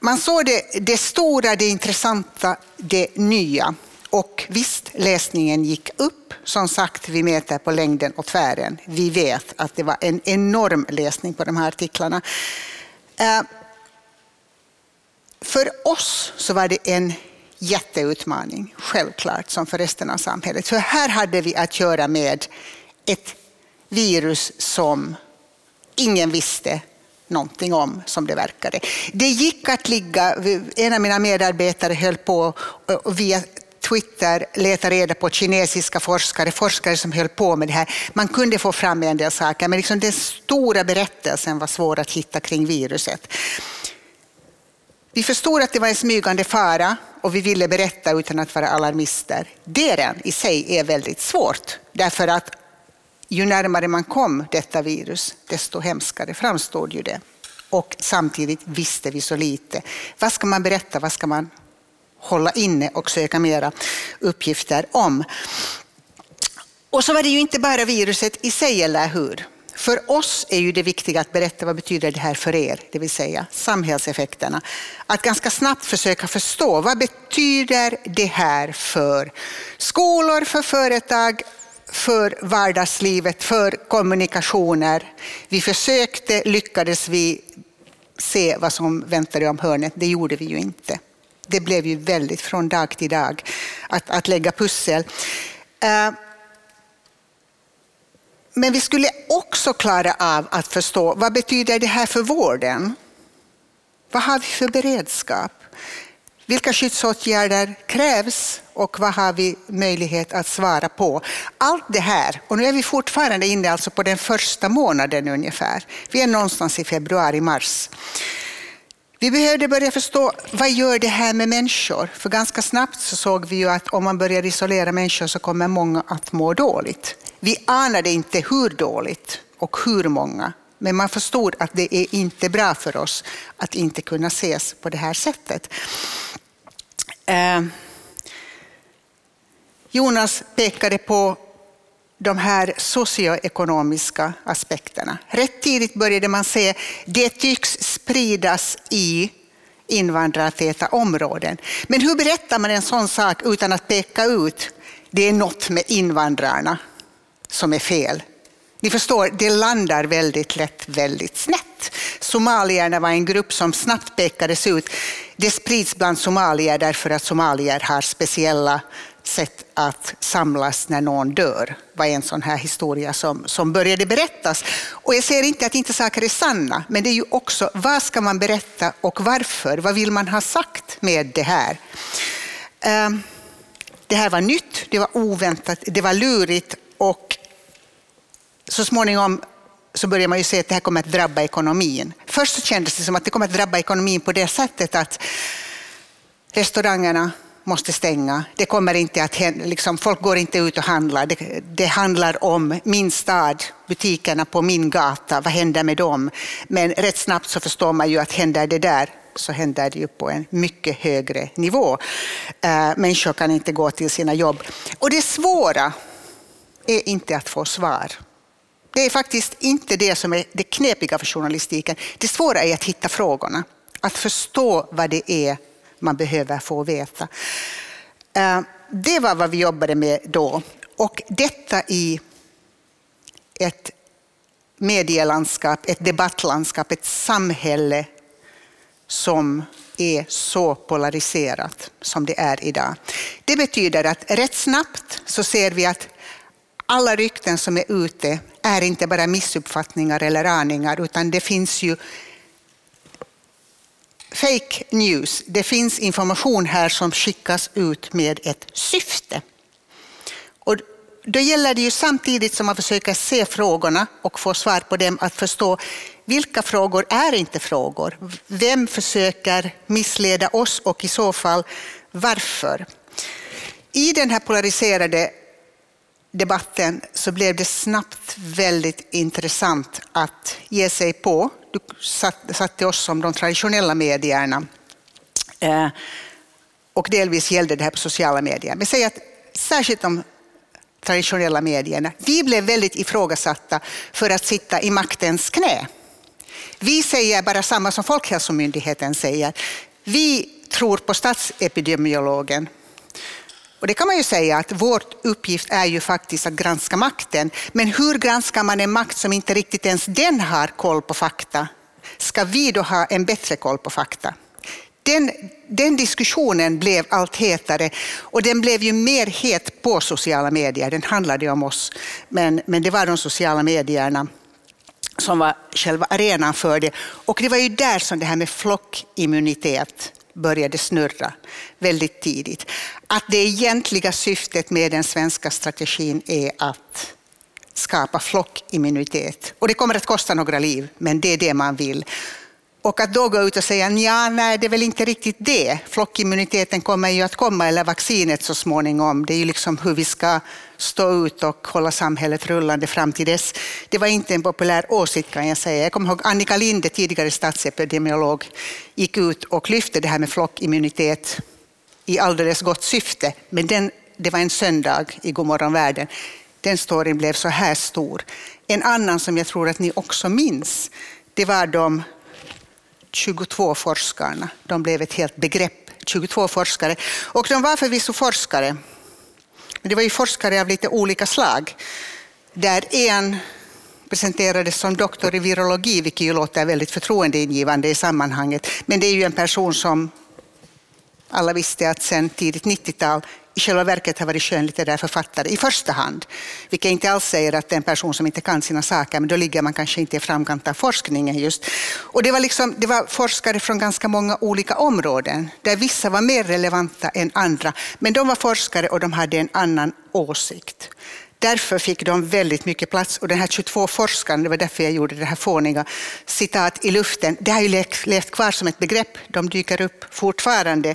S1: man såg det, det stora, det intressanta, det nya. Och visst, läsningen gick upp. Som sagt, vi mäter på längden och tvären. Vi vet att det var en enorm läsning på de här artiklarna. Eh, för oss så var det en jätteutmaning, självklart, som för resten av samhället. För här hade vi att göra med ett virus som ingen visste någonting om, som det verkade. Det gick att ligga, en av mina medarbetare höll på via Twitter leta reda på kinesiska forskare, forskare som höll på med det här. Man kunde få fram en del saker, men liksom den stora berättelsen var svår att hitta kring viruset. Vi förstod att det var en smygande fara och vi ville berätta utan att vara alarmister. Det i sig är väldigt svårt, därför att ju närmare man kom detta virus, desto hemskare framstod ju det. Och samtidigt visste vi så lite. Vad ska man berätta? Vad ska man hålla inne och söka mera uppgifter om? Och så var det ju inte bara viruset i sig, eller hur? För oss är ju det viktiga att berätta vad betyder det här för er, det vill säga samhällseffekterna. Att ganska snabbt försöka förstå vad betyder det här för skolor, för företag, för vardagslivet, för kommunikationer. Vi försökte, lyckades vi se vad som väntade om hörnet? Det gjorde vi ju inte. Det blev ju väldigt från dag till dag att, att lägga pussel. Eh, men vi skulle också klara av att förstå vad betyder det här för vården? Vad har vi för beredskap? Vilka skyddsåtgärder krävs och vad har vi möjlighet att svara på? Allt det här, och nu är vi fortfarande inne alltså på den första månaden ungefär. Vi är någonstans i februari, mars. Vi behövde börja förstå vad gör det här med människor? För ganska snabbt så såg vi ju att om man börjar isolera människor så kommer många att må dåligt. Vi anade inte hur dåligt och hur många, men man förstod att det är inte bra för oss att inte kunna ses på det här sättet. Eh, Jonas pekade på de här socioekonomiska aspekterna. Rätt tidigt började man se att det tycks spridas i invandrartäta områden. Men hur berättar man en sån sak utan att peka ut det är något med invandrarna som är fel? Ni förstår, det landar väldigt lätt väldigt snett. Somalierna var en grupp som snabbt pekades ut. Det sprids bland somalier därför att somalier har speciella sätt att samlas när någon dör var en sån här historia som, som började berättas. Och jag säger inte att inte saker är sanna, men det är ju också vad ska man berätta och varför? Vad vill man ha sagt med det här? Ehm, det här var nytt, det var oväntat, det var lurigt och så småningom så börjar man ju se att det här kommer att drabba ekonomin. Först så kändes det som att det kommer att drabba ekonomin på det sättet att restaurangerna måste stänga. Det kommer inte att liksom, folk går inte ut och handlar. Det, det, handlar om min stad, butikerna på min gata, vad händer med dem? Men rätt snabbt så förstår man ju att händer det där så händer det ju på en mycket högre nivå. Äh, människor kan inte gå till sina jobb. Och det svåra är inte att få svar. Det är faktiskt inte det som är det knepiga för journalistiken. Det svåra är att hitta frågorna, att förstå vad det är man behöver få veta. Eh, det var vad vi jobbade med då. Och detta i ett medielandskap, ett debattlandskap, ett samhälle som är så polariserat som det är idag. Det betyder att rätt snabbt så ser vi att alla rykten som är ute är inte bara missuppfattningar eller aningar, utan det finns ju fake news. Det finns information här som skickas ut med ett syfte. Och då gäller det ju samtidigt som man försöker se frågorna och få svar på dem att förstå vilka frågor är inte frågor? Vem försöker missleda oss och i så fall varför? I den här polariserade debatten så blev det snabbt väldigt intressant att ge sig på, du satte oss som de traditionella medierna, eh, och delvis gällde det här på sociala medier. Men säg att särskilt de traditionella medierna, vi blev väldigt ifrågasatta för att sitta i maktens knä. Vi säger bara samma som Folkhälsomyndigheten säger. Vi tror på statsepidemiologen. Och det kan man ju säga att vår uppgift är ju faktiskt att granska makten. Men hur granskar man en makt som inte riktigt ens den har koll på fakta? Ska vi då ha en bättre koll på fakta? Den, den, diskussionen blev allt hetare och den blev ju mer het på sociala medier. Den handlade om oss, men, men det var de sociala medierna som var själva arenan för det. Och det var ju där som det här med flockimmunitet började snurra väldigt tidigt. Att det egentliga syftet med den svenska strategin är att skapa flockimmunitet. Och det kommer att kosta några liv, men det är det man vill. Och att då gå ut och säga, ja, nej, det är väl inte riktigt det. Flockimmuniteten kommer ju att komma, eller vaccinet så småningom. Det är ju liksom hur vi ska stå ut och hålla samhället rullande fram till dess. Det var inte en populär åsikt kan jag säga. Jag kommer ihåg Annika Linde, tidigare statsepidemiolog, gick ut och lyfte det här med flockimmunitet i alldeles gott syfte. Men den, det var en söndag i Godmorgon världen. Den storyn blev så här stor. En annan som jag tror att ni också minns, det var de 22 forskarna. De blev ett helt begrepp, 22 forskare. Och de var förvisso forskare, men det var ju forskare av lite olika slag. Där en presenterades som doktor i virologi, vilket ju låter väldigt förtroendeingivande i sammanhanget. Men det är ju en person som alla visste att sen tidigt 90-tal i själva verket har varit skönlitterär författare i första hand. Vilket inte alls säger att det är en person som inte kan sina saker, men då ligger man kanske inte i framkant av forskningen just. Och det var, liksom, det var forskare från ganska många olika områden, där vissa var mer relevanta än andra. Men de var forskare och de hade en annan åsikt. Därför fick de väldigt mycket plats. Och den här 22-forskaren det var därför jag gjorde det här fåniga citat i luften, det har ju levt kvar som ett begrepp. De dyker upp fortfarande.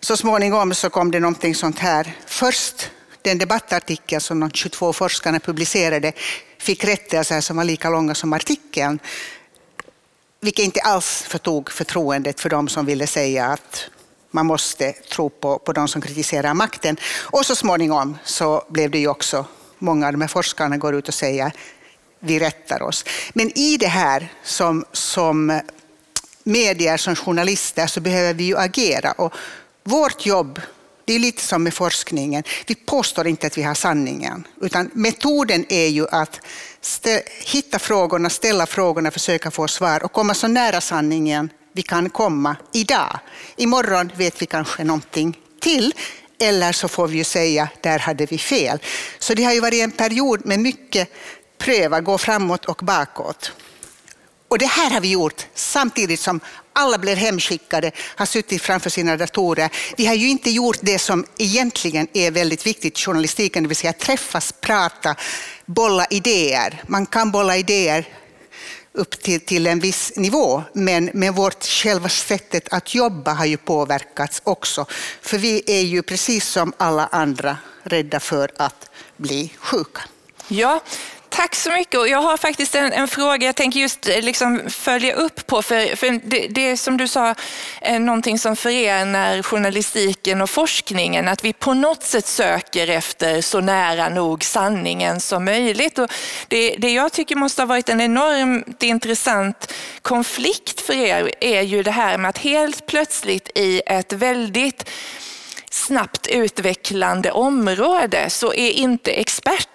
S1: Så småningom så kom det någonting sånt här. Först den debattartikel som de 22 forskarna publicerade fick rättelser som var lika långa som artikeln. Vilket inte alls förtog förtroendet för de som ville säga att man måste tro på, på de som kritiserar makten. Och så småningom så blev det ju också många av de här forskarna går ut och säger vi rättar oss. Men i det här som, som medier, som journalister, så behöver vi ju agera. Och vårt jobb, det är lite som med forskningen, vi påstår inte att vi har sanningen, utan metoden är ju att hitta frågorna, ställa frågorna, försöka få svar och komma så nära sanningen vi kan komma idag. Imorgon vet vi kanske någonting till, eller så får vi ju säga, där hade vi fel. Så det har ju varit en period med mycket pröva, gå framåt och bakåt. Och det här har vi gjort samtidigt som alla blev hemskickade, har suttit framför sina datorer. Vi har ju inte gjort det som egentligen är väldigt viktigt i journalistiken, det vill säga träffas, prata, bolla idéer. Man kan bolla idéer upp till, till en viss nivå. Men, men vårt själva sättet att jobba har ju påverkats också. För vi är ju precis som alla andra rädda för att bli sjuka.
S2: Ja, Tack så mycket. Och jag har faktiskt en, en fråga jag tänker just eh, liksom följa upp på. För, för det, det som du sa är någonting som förenar journalistiken och forskningen. Att vi på något sätt söker efter så nära nog sanningen som möjligt. Och det, det jag tycker måste ha varit en enormt intressant konflikt för er är ju det här med att helt plötsligt i ett väldigt snabbt utvecklande område så är inte expert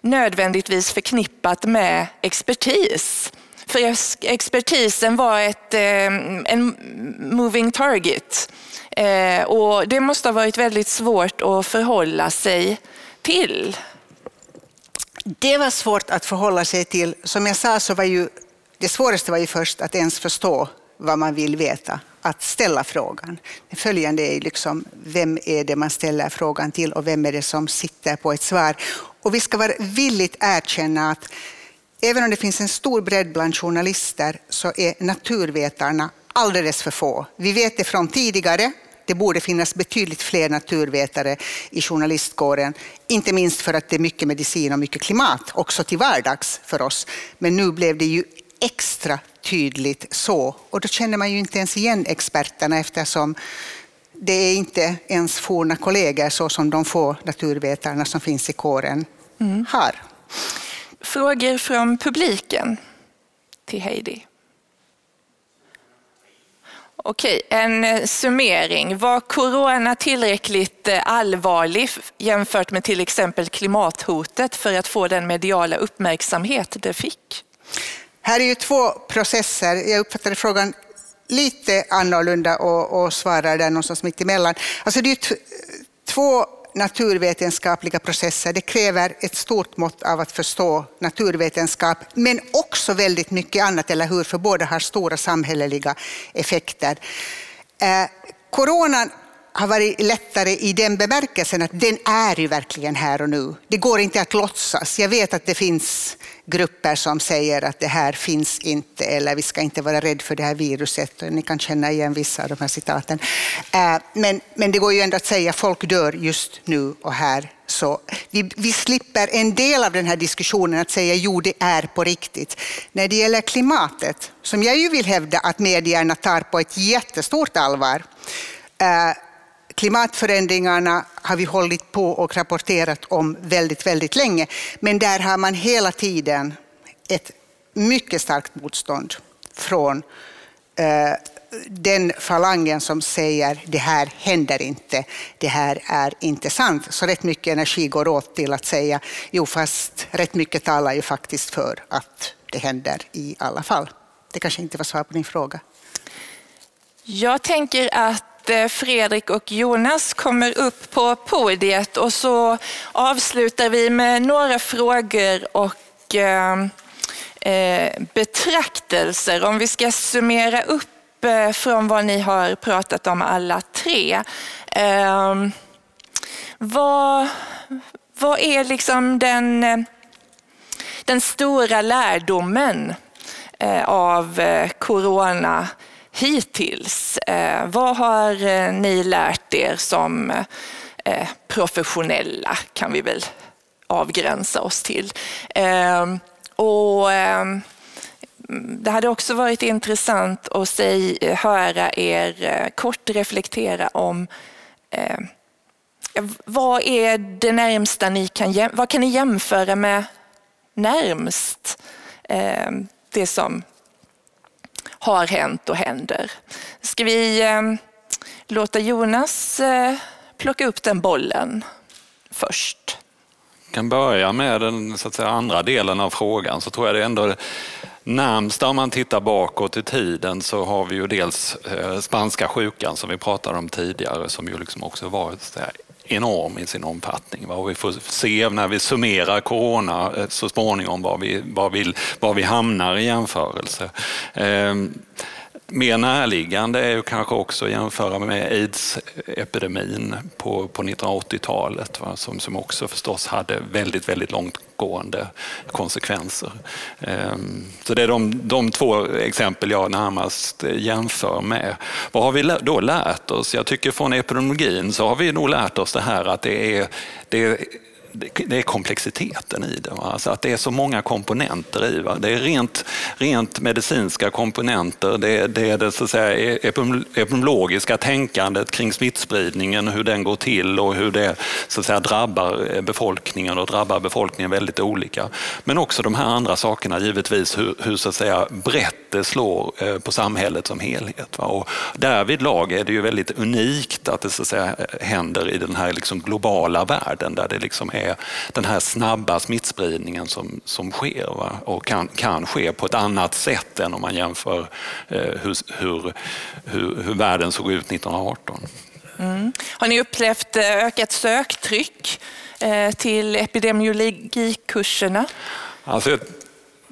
S2: nödvändigtvis förknippat med expertis. För expertisen var ett, eh, en moving target. Eh, och det måste ha varit väldigt svårt att förhålla sig till.
S1: det var svårt att förhålla sig till. Som jag sa så var ju det svåraste var ju först att ens förstå vad man vill veta, att ställa frågan. Det följande är liksom, vem är det man ställer frågan till och vem är det som sitter på ett svar? Och vi ska vara villigt erkänna att även om det finns en stor bredd bland journalister så är naturvetarna alldeles för få. Vi vet det från tidigare, det borde finnas betydligt fler naturvetare i journalistkåren. Inte minst för att det är mycket medicin och mycket klimat också till vardags för oss. Men nu blev det ju extra tydligt så. Och då känner man ju inte ens igen experterna eftersom det är inte ens forna kollegor så som de få naturvetarna som finns i kåren mm. har.
S2: Frågor från publiken till Heidi. Okej, en eh, summering. Var corona tillräckligt eh, allvarlig jämfört med till exempel klimathotet för att få den mediala uppmärksamhet det fick?
S1: Här är ju två processer. Jag uppfattade frågan lite annorlunda och, och svarar där någonstans mitt emellan. Alltså det är två naturvetenskapliga processer. Det kräver ett stort mått av att förstå naturvetenskap, men också väldigt mycket annat, eller hur? För båda har stora samhälleliga effekter. Eh, coronan har varit lättare i den bemärkelsen att den är ju verkligen här och nu. Det går inte att låtsas. Jag vet att det finns grupper som säger att det här finns inte eller vi ska inte vara rädda för det här viruset. Ni kan känna igen vissa av de här citaten. Eh, men, men det går ju ändå att säga att folk dör just nu och här. Så vi, vi slipper en del av den här diskussionen att säga jo, det är på riktigt. När det gäller klimatet, som jag ju vill hävda att medierna tar på ett jättestort allvar, eh, Klimatförändringarna har vi hållit på och rapporterat om väldigt, väldigt länge. Men där har man hela tiden ett mycket starkt motstånd från eh, den falangen som säger det här händer inte, det här är inte sant. Så rätt mycket energi går åt till att säga jo, fast rätt mycket talar ju faktiskt för att det händer i alla fall. Det kanske inte var svar på din fråga.
S2: Jag tänker att att eh, Fredrik och Jonas kommer upp på podiet och så avslutar vi med några frågor och eh, eh betraktelser. Om vi ska summera upp eh, från vad ni har pratat om alla tre. Ehm, vad, vad är liksom den, den stora lärdomen av corona hittills? Eh, vad har eh, ni lärt er som eh, professionella, kan vi väl avgränsa oss till. Och det hade också varit intressant att höra er kort reflektera om vad är det närmsta ni kan, vad kan ni jämföra med närmst det som har hänt och händer. Ska vi eh, låta Jonas eh, plocka upp den bollen först?
S3: Jag kan börja med den så att säga, andra delen av frågan så tror jag det är ändå närmsta om man tittar bakåt i tiden så har vi ju dels eh, spanska sjukan som vi pratade om tidigare som ju liksom också var enorm i sin omfattning. Och vi får se när vi summerar corona eh, så småningom var vi, var vi, var vi hamnar i jämförelse. Ehm, Mer närliggande är ju kanske också att jämföra med aids-epidemin på, på 1980-talet som, som också förstås hade väldigt, väldigt långtgående konsekvenser. Ehm, så det är de, de två exempel jag närmast jämför med. Vad har vi då lärt oss? Jag tycker från epidemiologin så har vi nog lärt oss det här att det är, det är det är komplexiteten i det. Alltså att det är så många komponenter i det. Det är rent, rent medicinska komponenter, det är det, är det så att säga, e-, epidemiologiska tänkandet kring smittspridningen, hur den går till och hur det så att säga, drabbar eh, befolkningen och drabbar befolkningen väldigt olika. Men också de här andra sakerna givetvis, hur, hur så att säga, brett det slår eh, på samhället som helhet. Och därvid lag är det ju väldigt unikt att det så att säga, eh, händer i den här liksom globala världen där det liksom är den här snabba smittspridningen som, som sker va? och kan, kan ske på ett annat sätt än om man jämför eh, hur, hur, hur, hur världen såg ut 1918.
S2: Mm. Har ni upplevt eh, ökat söktryck eh, till epidemiologikurserna?
S3: Alltså,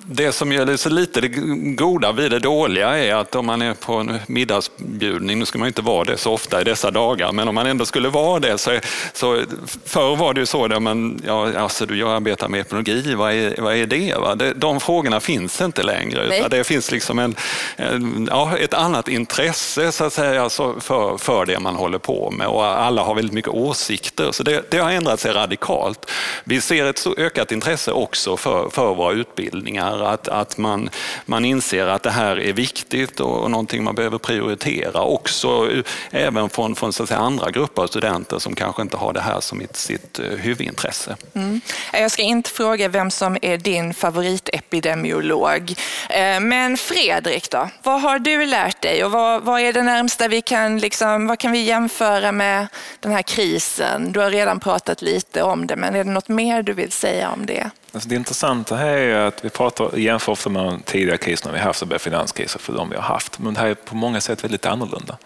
S3: det som gör så lite det goda vid det dåliga är att om man är på en middagsbjudning, nu ska man inte vara det så ofta i dessa dagar, men om man ändå skulle vara det så, så förr var det ju så där man, ja, alltså du jag arbetar med epidemiologi, vad är, vad är det? Va? det? De frågorna finns inte längre, utan det finns liksom en, en, ja, ett annat intresse så att säga, för, för det man håller på med och alla har väldigt mycket åsikter, så det, det har ändrat sig radikalt. Vi ser ett ökat intresse också för, för våra utbildningar att, att man, man inser att det här är viktigt och någonting man behöver prioritera. Också eh, även från, från så att säga, andra grupper av studenter som kanske inte har det här som sitt eh, huvudintresse.
S2: Mm. Jag ska inte fråga vem som är din favoritepidemiolog. Eh, men Fredrik då, vad har du lärt dig och vad, vad är det närmsta vi kan, liksom, vad kan vi jämföra med den här krisen? Du har redan pratat lite om det, men är det något mer du vill säga om det?
S4: Alltså det intressanta här är att vi pratar, jämför ofta med de tidigare kriserna vi haft, så finanskriser för de vi har haft. Men det här är på många sätt väldigt annorlunda.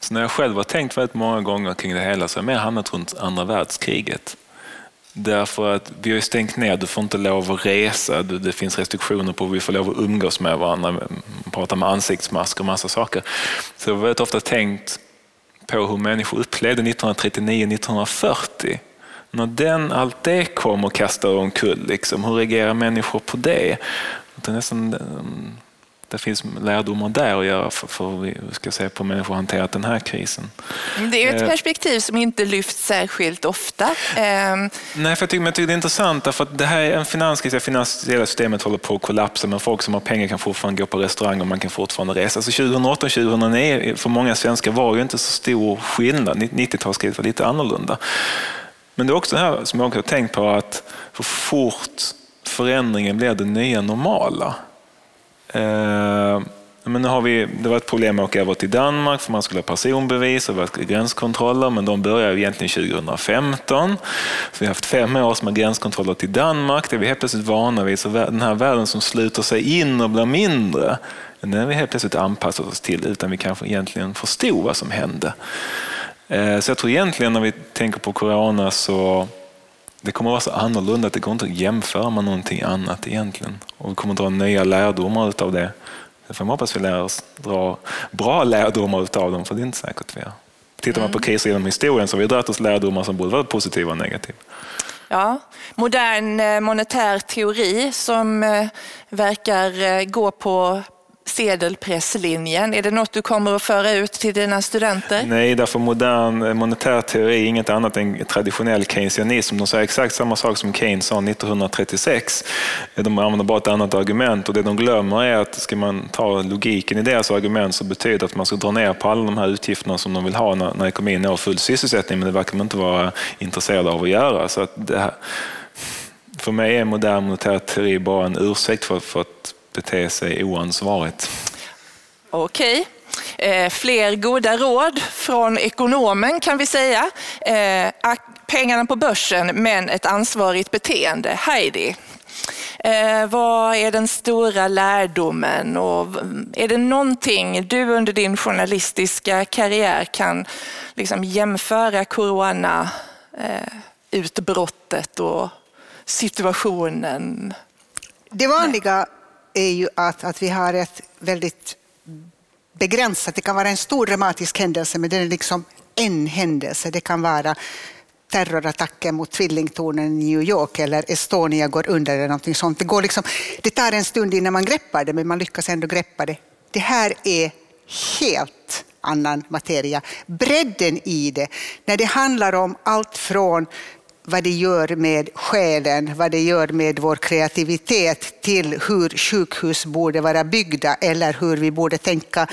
S4: Så när jag själv har tänkt väldigt många gånger kring det hela så har jag mer hamnat runt andra världskriget. Därför att vi har stängt ner, du får inte lov att resa, det finns restriktioner på hur vi får lov att umgås med varandra, prata med ansiktsmasker och massa saker. Så jag har väldigt ofta tänkt på hur människor upplevde 1939-1940 när den, allt det kom och kastade omkull, liksom, hur reagerar människor på det? Det, nästan, det finns lärdomar där att göra för, för hur vi ska se på människor hanterat den här krisen.
S2: Det är ett eh. perspektiv som inte lyfts särskilt ofta.
S4: Ehm. Nej, för jag tycker, jag tycker det är intressant därför att det här är en finanskris, det finansiella systemet håller på att kollapsa men folk som har pengar kan fortfarande gå på restaurang och man kan fortfarande resa. Alltså 2008 och 2009 för många svenskar var ju inte så stor skillnad. 90-talskriget var lite annorlunda. Men det är också det här som jag också har tänkt på att hur fort förändringen blir det nya normala. Eh, men nu har vi, det var ett problem att åka över till Danmark för man skulle ha personbevis och det gränskontroller, men de började egentligen 2015. Så vi har haft fem år med gränskontroller till Danmark. Det är vi helt plötsligt vana vid. Så den här världen som sluter sig in och blir mindre, den har vi helt plötsligt anpassat oss till utan vi kanske egentligen förstod vad som hände. Eh, så jag tror egentligen när vi tänker på corona så det kommer att vara så annorlunda att det går inte att jämföra med någonting annat egentligen. Och vi kommer att dra nya lärdomar av det. Sen får man hoppas vi lär oss dra bra lärdomar av dem, för det är inte säkert vi har. Tittar man på mm. kriser genom historien så har vi dragit oss lärdomar som både var positiva och negativa.
S2: Ja, modern eh, monetär teori som eh, verkar gå på sedelpresslinjen. Är det något du kommer att föra ut till dina studenter?
S4: Nej, därför modern eh, monetär teori är inget annat än traditionell keynesianism. De säger exakt samma sak som Keynes sa 1936. Eh, de använder bara ett annat argument och det de glömmer är att ska man ta logiken i deras argument så betyder det att man ska dra ner på alla de här utgifterna som de vill ha när, när ekonomin når full sysselsättning, men det verkar man inte vara intresserade av att göra. Så att här, för mig är modern monetär teori bara en ursäkt för, för att bete sig oansvarigt.
S2: Okej. Eh, fler goda råd från ekonomen kan vi säga. Eh, pengarna på börsen men ett ansvarigt beteende. Heidi, eh, vad är den stora lärdomen och är det någonting du under din journalistiska karriär kan liksom jämföra corona utbrottet och situationen?
S1: Det vanliga är ju att, att vi har ett väldigt begränsat, det kan vara en stor dramatisk händelse men det är liksom en händelse. Det kan vara terrorattacken mot tvillingtornen i New York eller Estonia går under eller någonting sånt. Det, går liksom, det tar en stund innan man greppar det men man lyckas ändå greppa det. Det här är helt annan materia. Bredden i det, när det handlar om allt från vad det gör med själen, vad det gör med vår kreativitet till hur sjukhus borde vara byggda eller hur vi borde tänka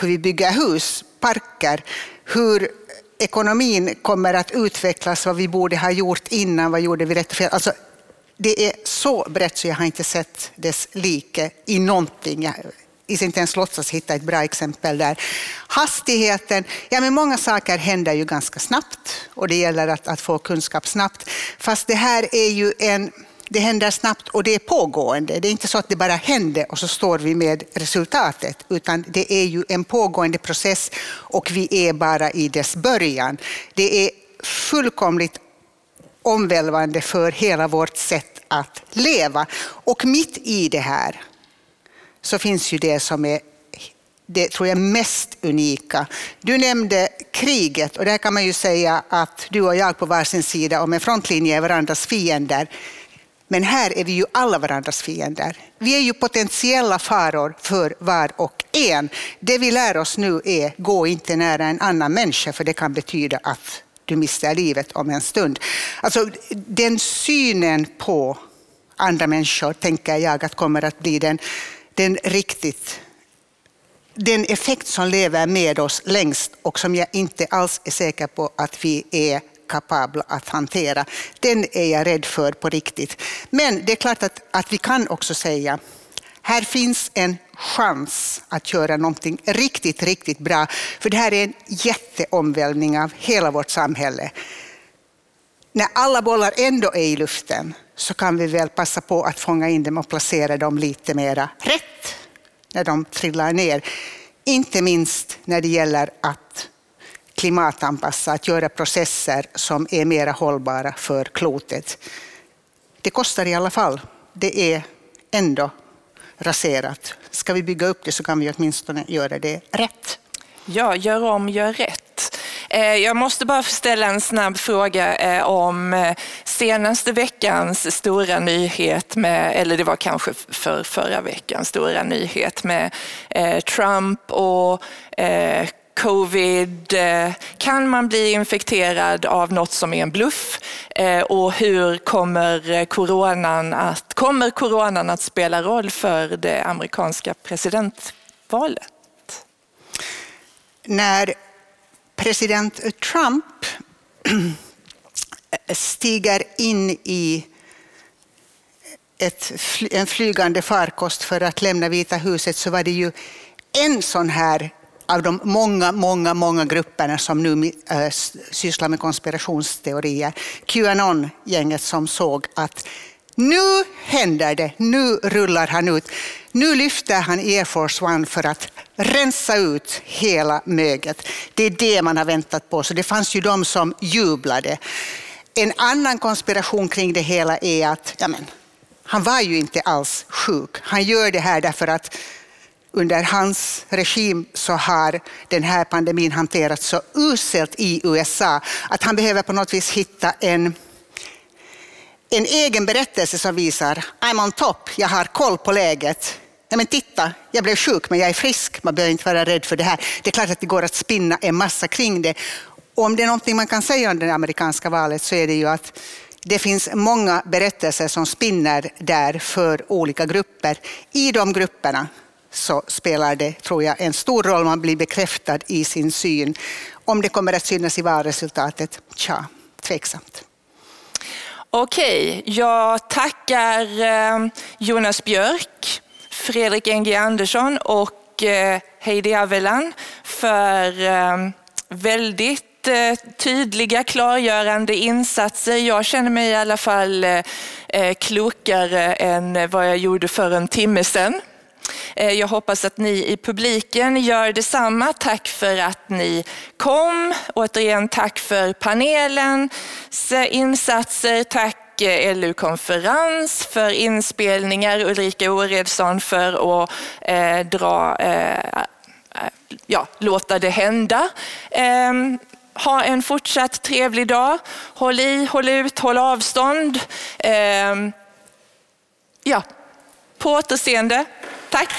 S1: hur vi bygger hus, parker, hur ekonomin kommer att utvecklas, vad vi borde ha gjort innan, vad gjorde vi rätt och fel. Alltså, det är så brett så jag har inte sett dess like i någonting inte ens låtsas hitta ett bra exempel där. Hastigheten, ja men många saker händer ju ganska snabbt och det gäller att, att få kunskap snabbt. Fast det här är ju en Det händer snabbt och det är pågående. Det är inte så att det bara händer och så står vi med resultatet, utan det är ju en pågående process och vi är bara i dess början. Det är fullkomligt omvälvande för hela vårt sätt att leva. Och mitt i det här så finns ju det som är det tror jag mest unika. Du nämnde kriget och där kan man ju säga att du och jag på varsin sida om en frontlinje är varandras fiender. Men här är vi ju alla varandras fiender. Vi är ju potentiella faror för var och en. Det vi lär oss nu är gå inte nära en annan människa för det kan betyda att du mister livet om en stund. Alltså, den synen på andra människor tänker jag att kommer att bli den, den riktigt den effekt som lever med oss längst och som jag inte alls är säker på att vi är kapabla att hantera. Den är jag rädd för på riktigt. Men det är klart att, att vi kan också säga här finns en chans att göra någonting riktigt, riktigt bra. För det här är en jätteomvälvning av hela vårt samhälle. När alla bollar ändå är i luften så kan vi väl passa på att fånga in dem och placera dem lite mera rätt när de trillar ner. Inte minst när det gäller att klimatanpassa, att göra processer som är mer hållbara för klotet. Det kostar i alla fall. Det är ändå raserat. Ska vi bygga upp det så kan vi åtminstone göra det rätt.
S2: Ja, gör om, gör rätt. Eh, jag måste bara ställa en snabb fråga eh, om eh, senaste veckans stora nyhet, med, eller det var kanske för förra veckans stora nyhet med Trump och covid. Kan man bli infekterad av något som är en bluff? Och hur kommer coronan att, kommer coronan att spela roll för det amerikanska presidentvalet?
S1: När president Trump stiger in i ett, en flygande farkost för att lämna Vita huset så var det ju en sån här av de många, många, många grupperna som nu äh, sysslar med konspirationsteorier, Qanon-gänget som såg att nu händer det, nu rullar han ut. Nu lyfter han Air Force One för att rensa ut hela möget. Det är det man har väntat på, så det fanns ju de som jublade. En annan konspiration kring det hela är att ja men, han var ju inte alls sjuk. Han gör det här därför att under hans regim så har den här pandemin hanterats så uselt i USA att han behöver på något vis hitta en en egen berättelse som visar I'm on top, jag har koll på läget. Nej, men titta, jag blev sjuk men jag är frisk, man behöver inte vara rädd för det här. Det är klart att det går att spinna en massa kring det. Och om det är någonting man kan säga om det amerikanska valet så är det ju att det finns många berättelser som spinner där för olika grupper. I de grupperna så spelar det, tror jag, en stor roll. Man blir bekräftad i sin syn. Om det kommer att synas i valresultatet, tja, tveksamt.
S2: Okej, jag tackar eh, Jonas Björk, Fredrik N.G. Andersson och eh, Heidi Avelan för ehm, väldigt eh, tydliga, klargörande insatser. Jag känner mig i alla fall eh, klokare än vad jag gjorde för en timme sedan. Jag hoppas att ni i publiken gör detsamma. Tack för att ni kom. Återigen tack för panelens insatser. Tack Eh, LU-konferens för inspelningar. Ulrika Oredsson för att eh, dra, eh, eh ja, låta det hända. Eh, ha en fortsatt trevlig dag. Håll i, håll ut, håll avstånd. Ehm, ja, på återseende. Tack.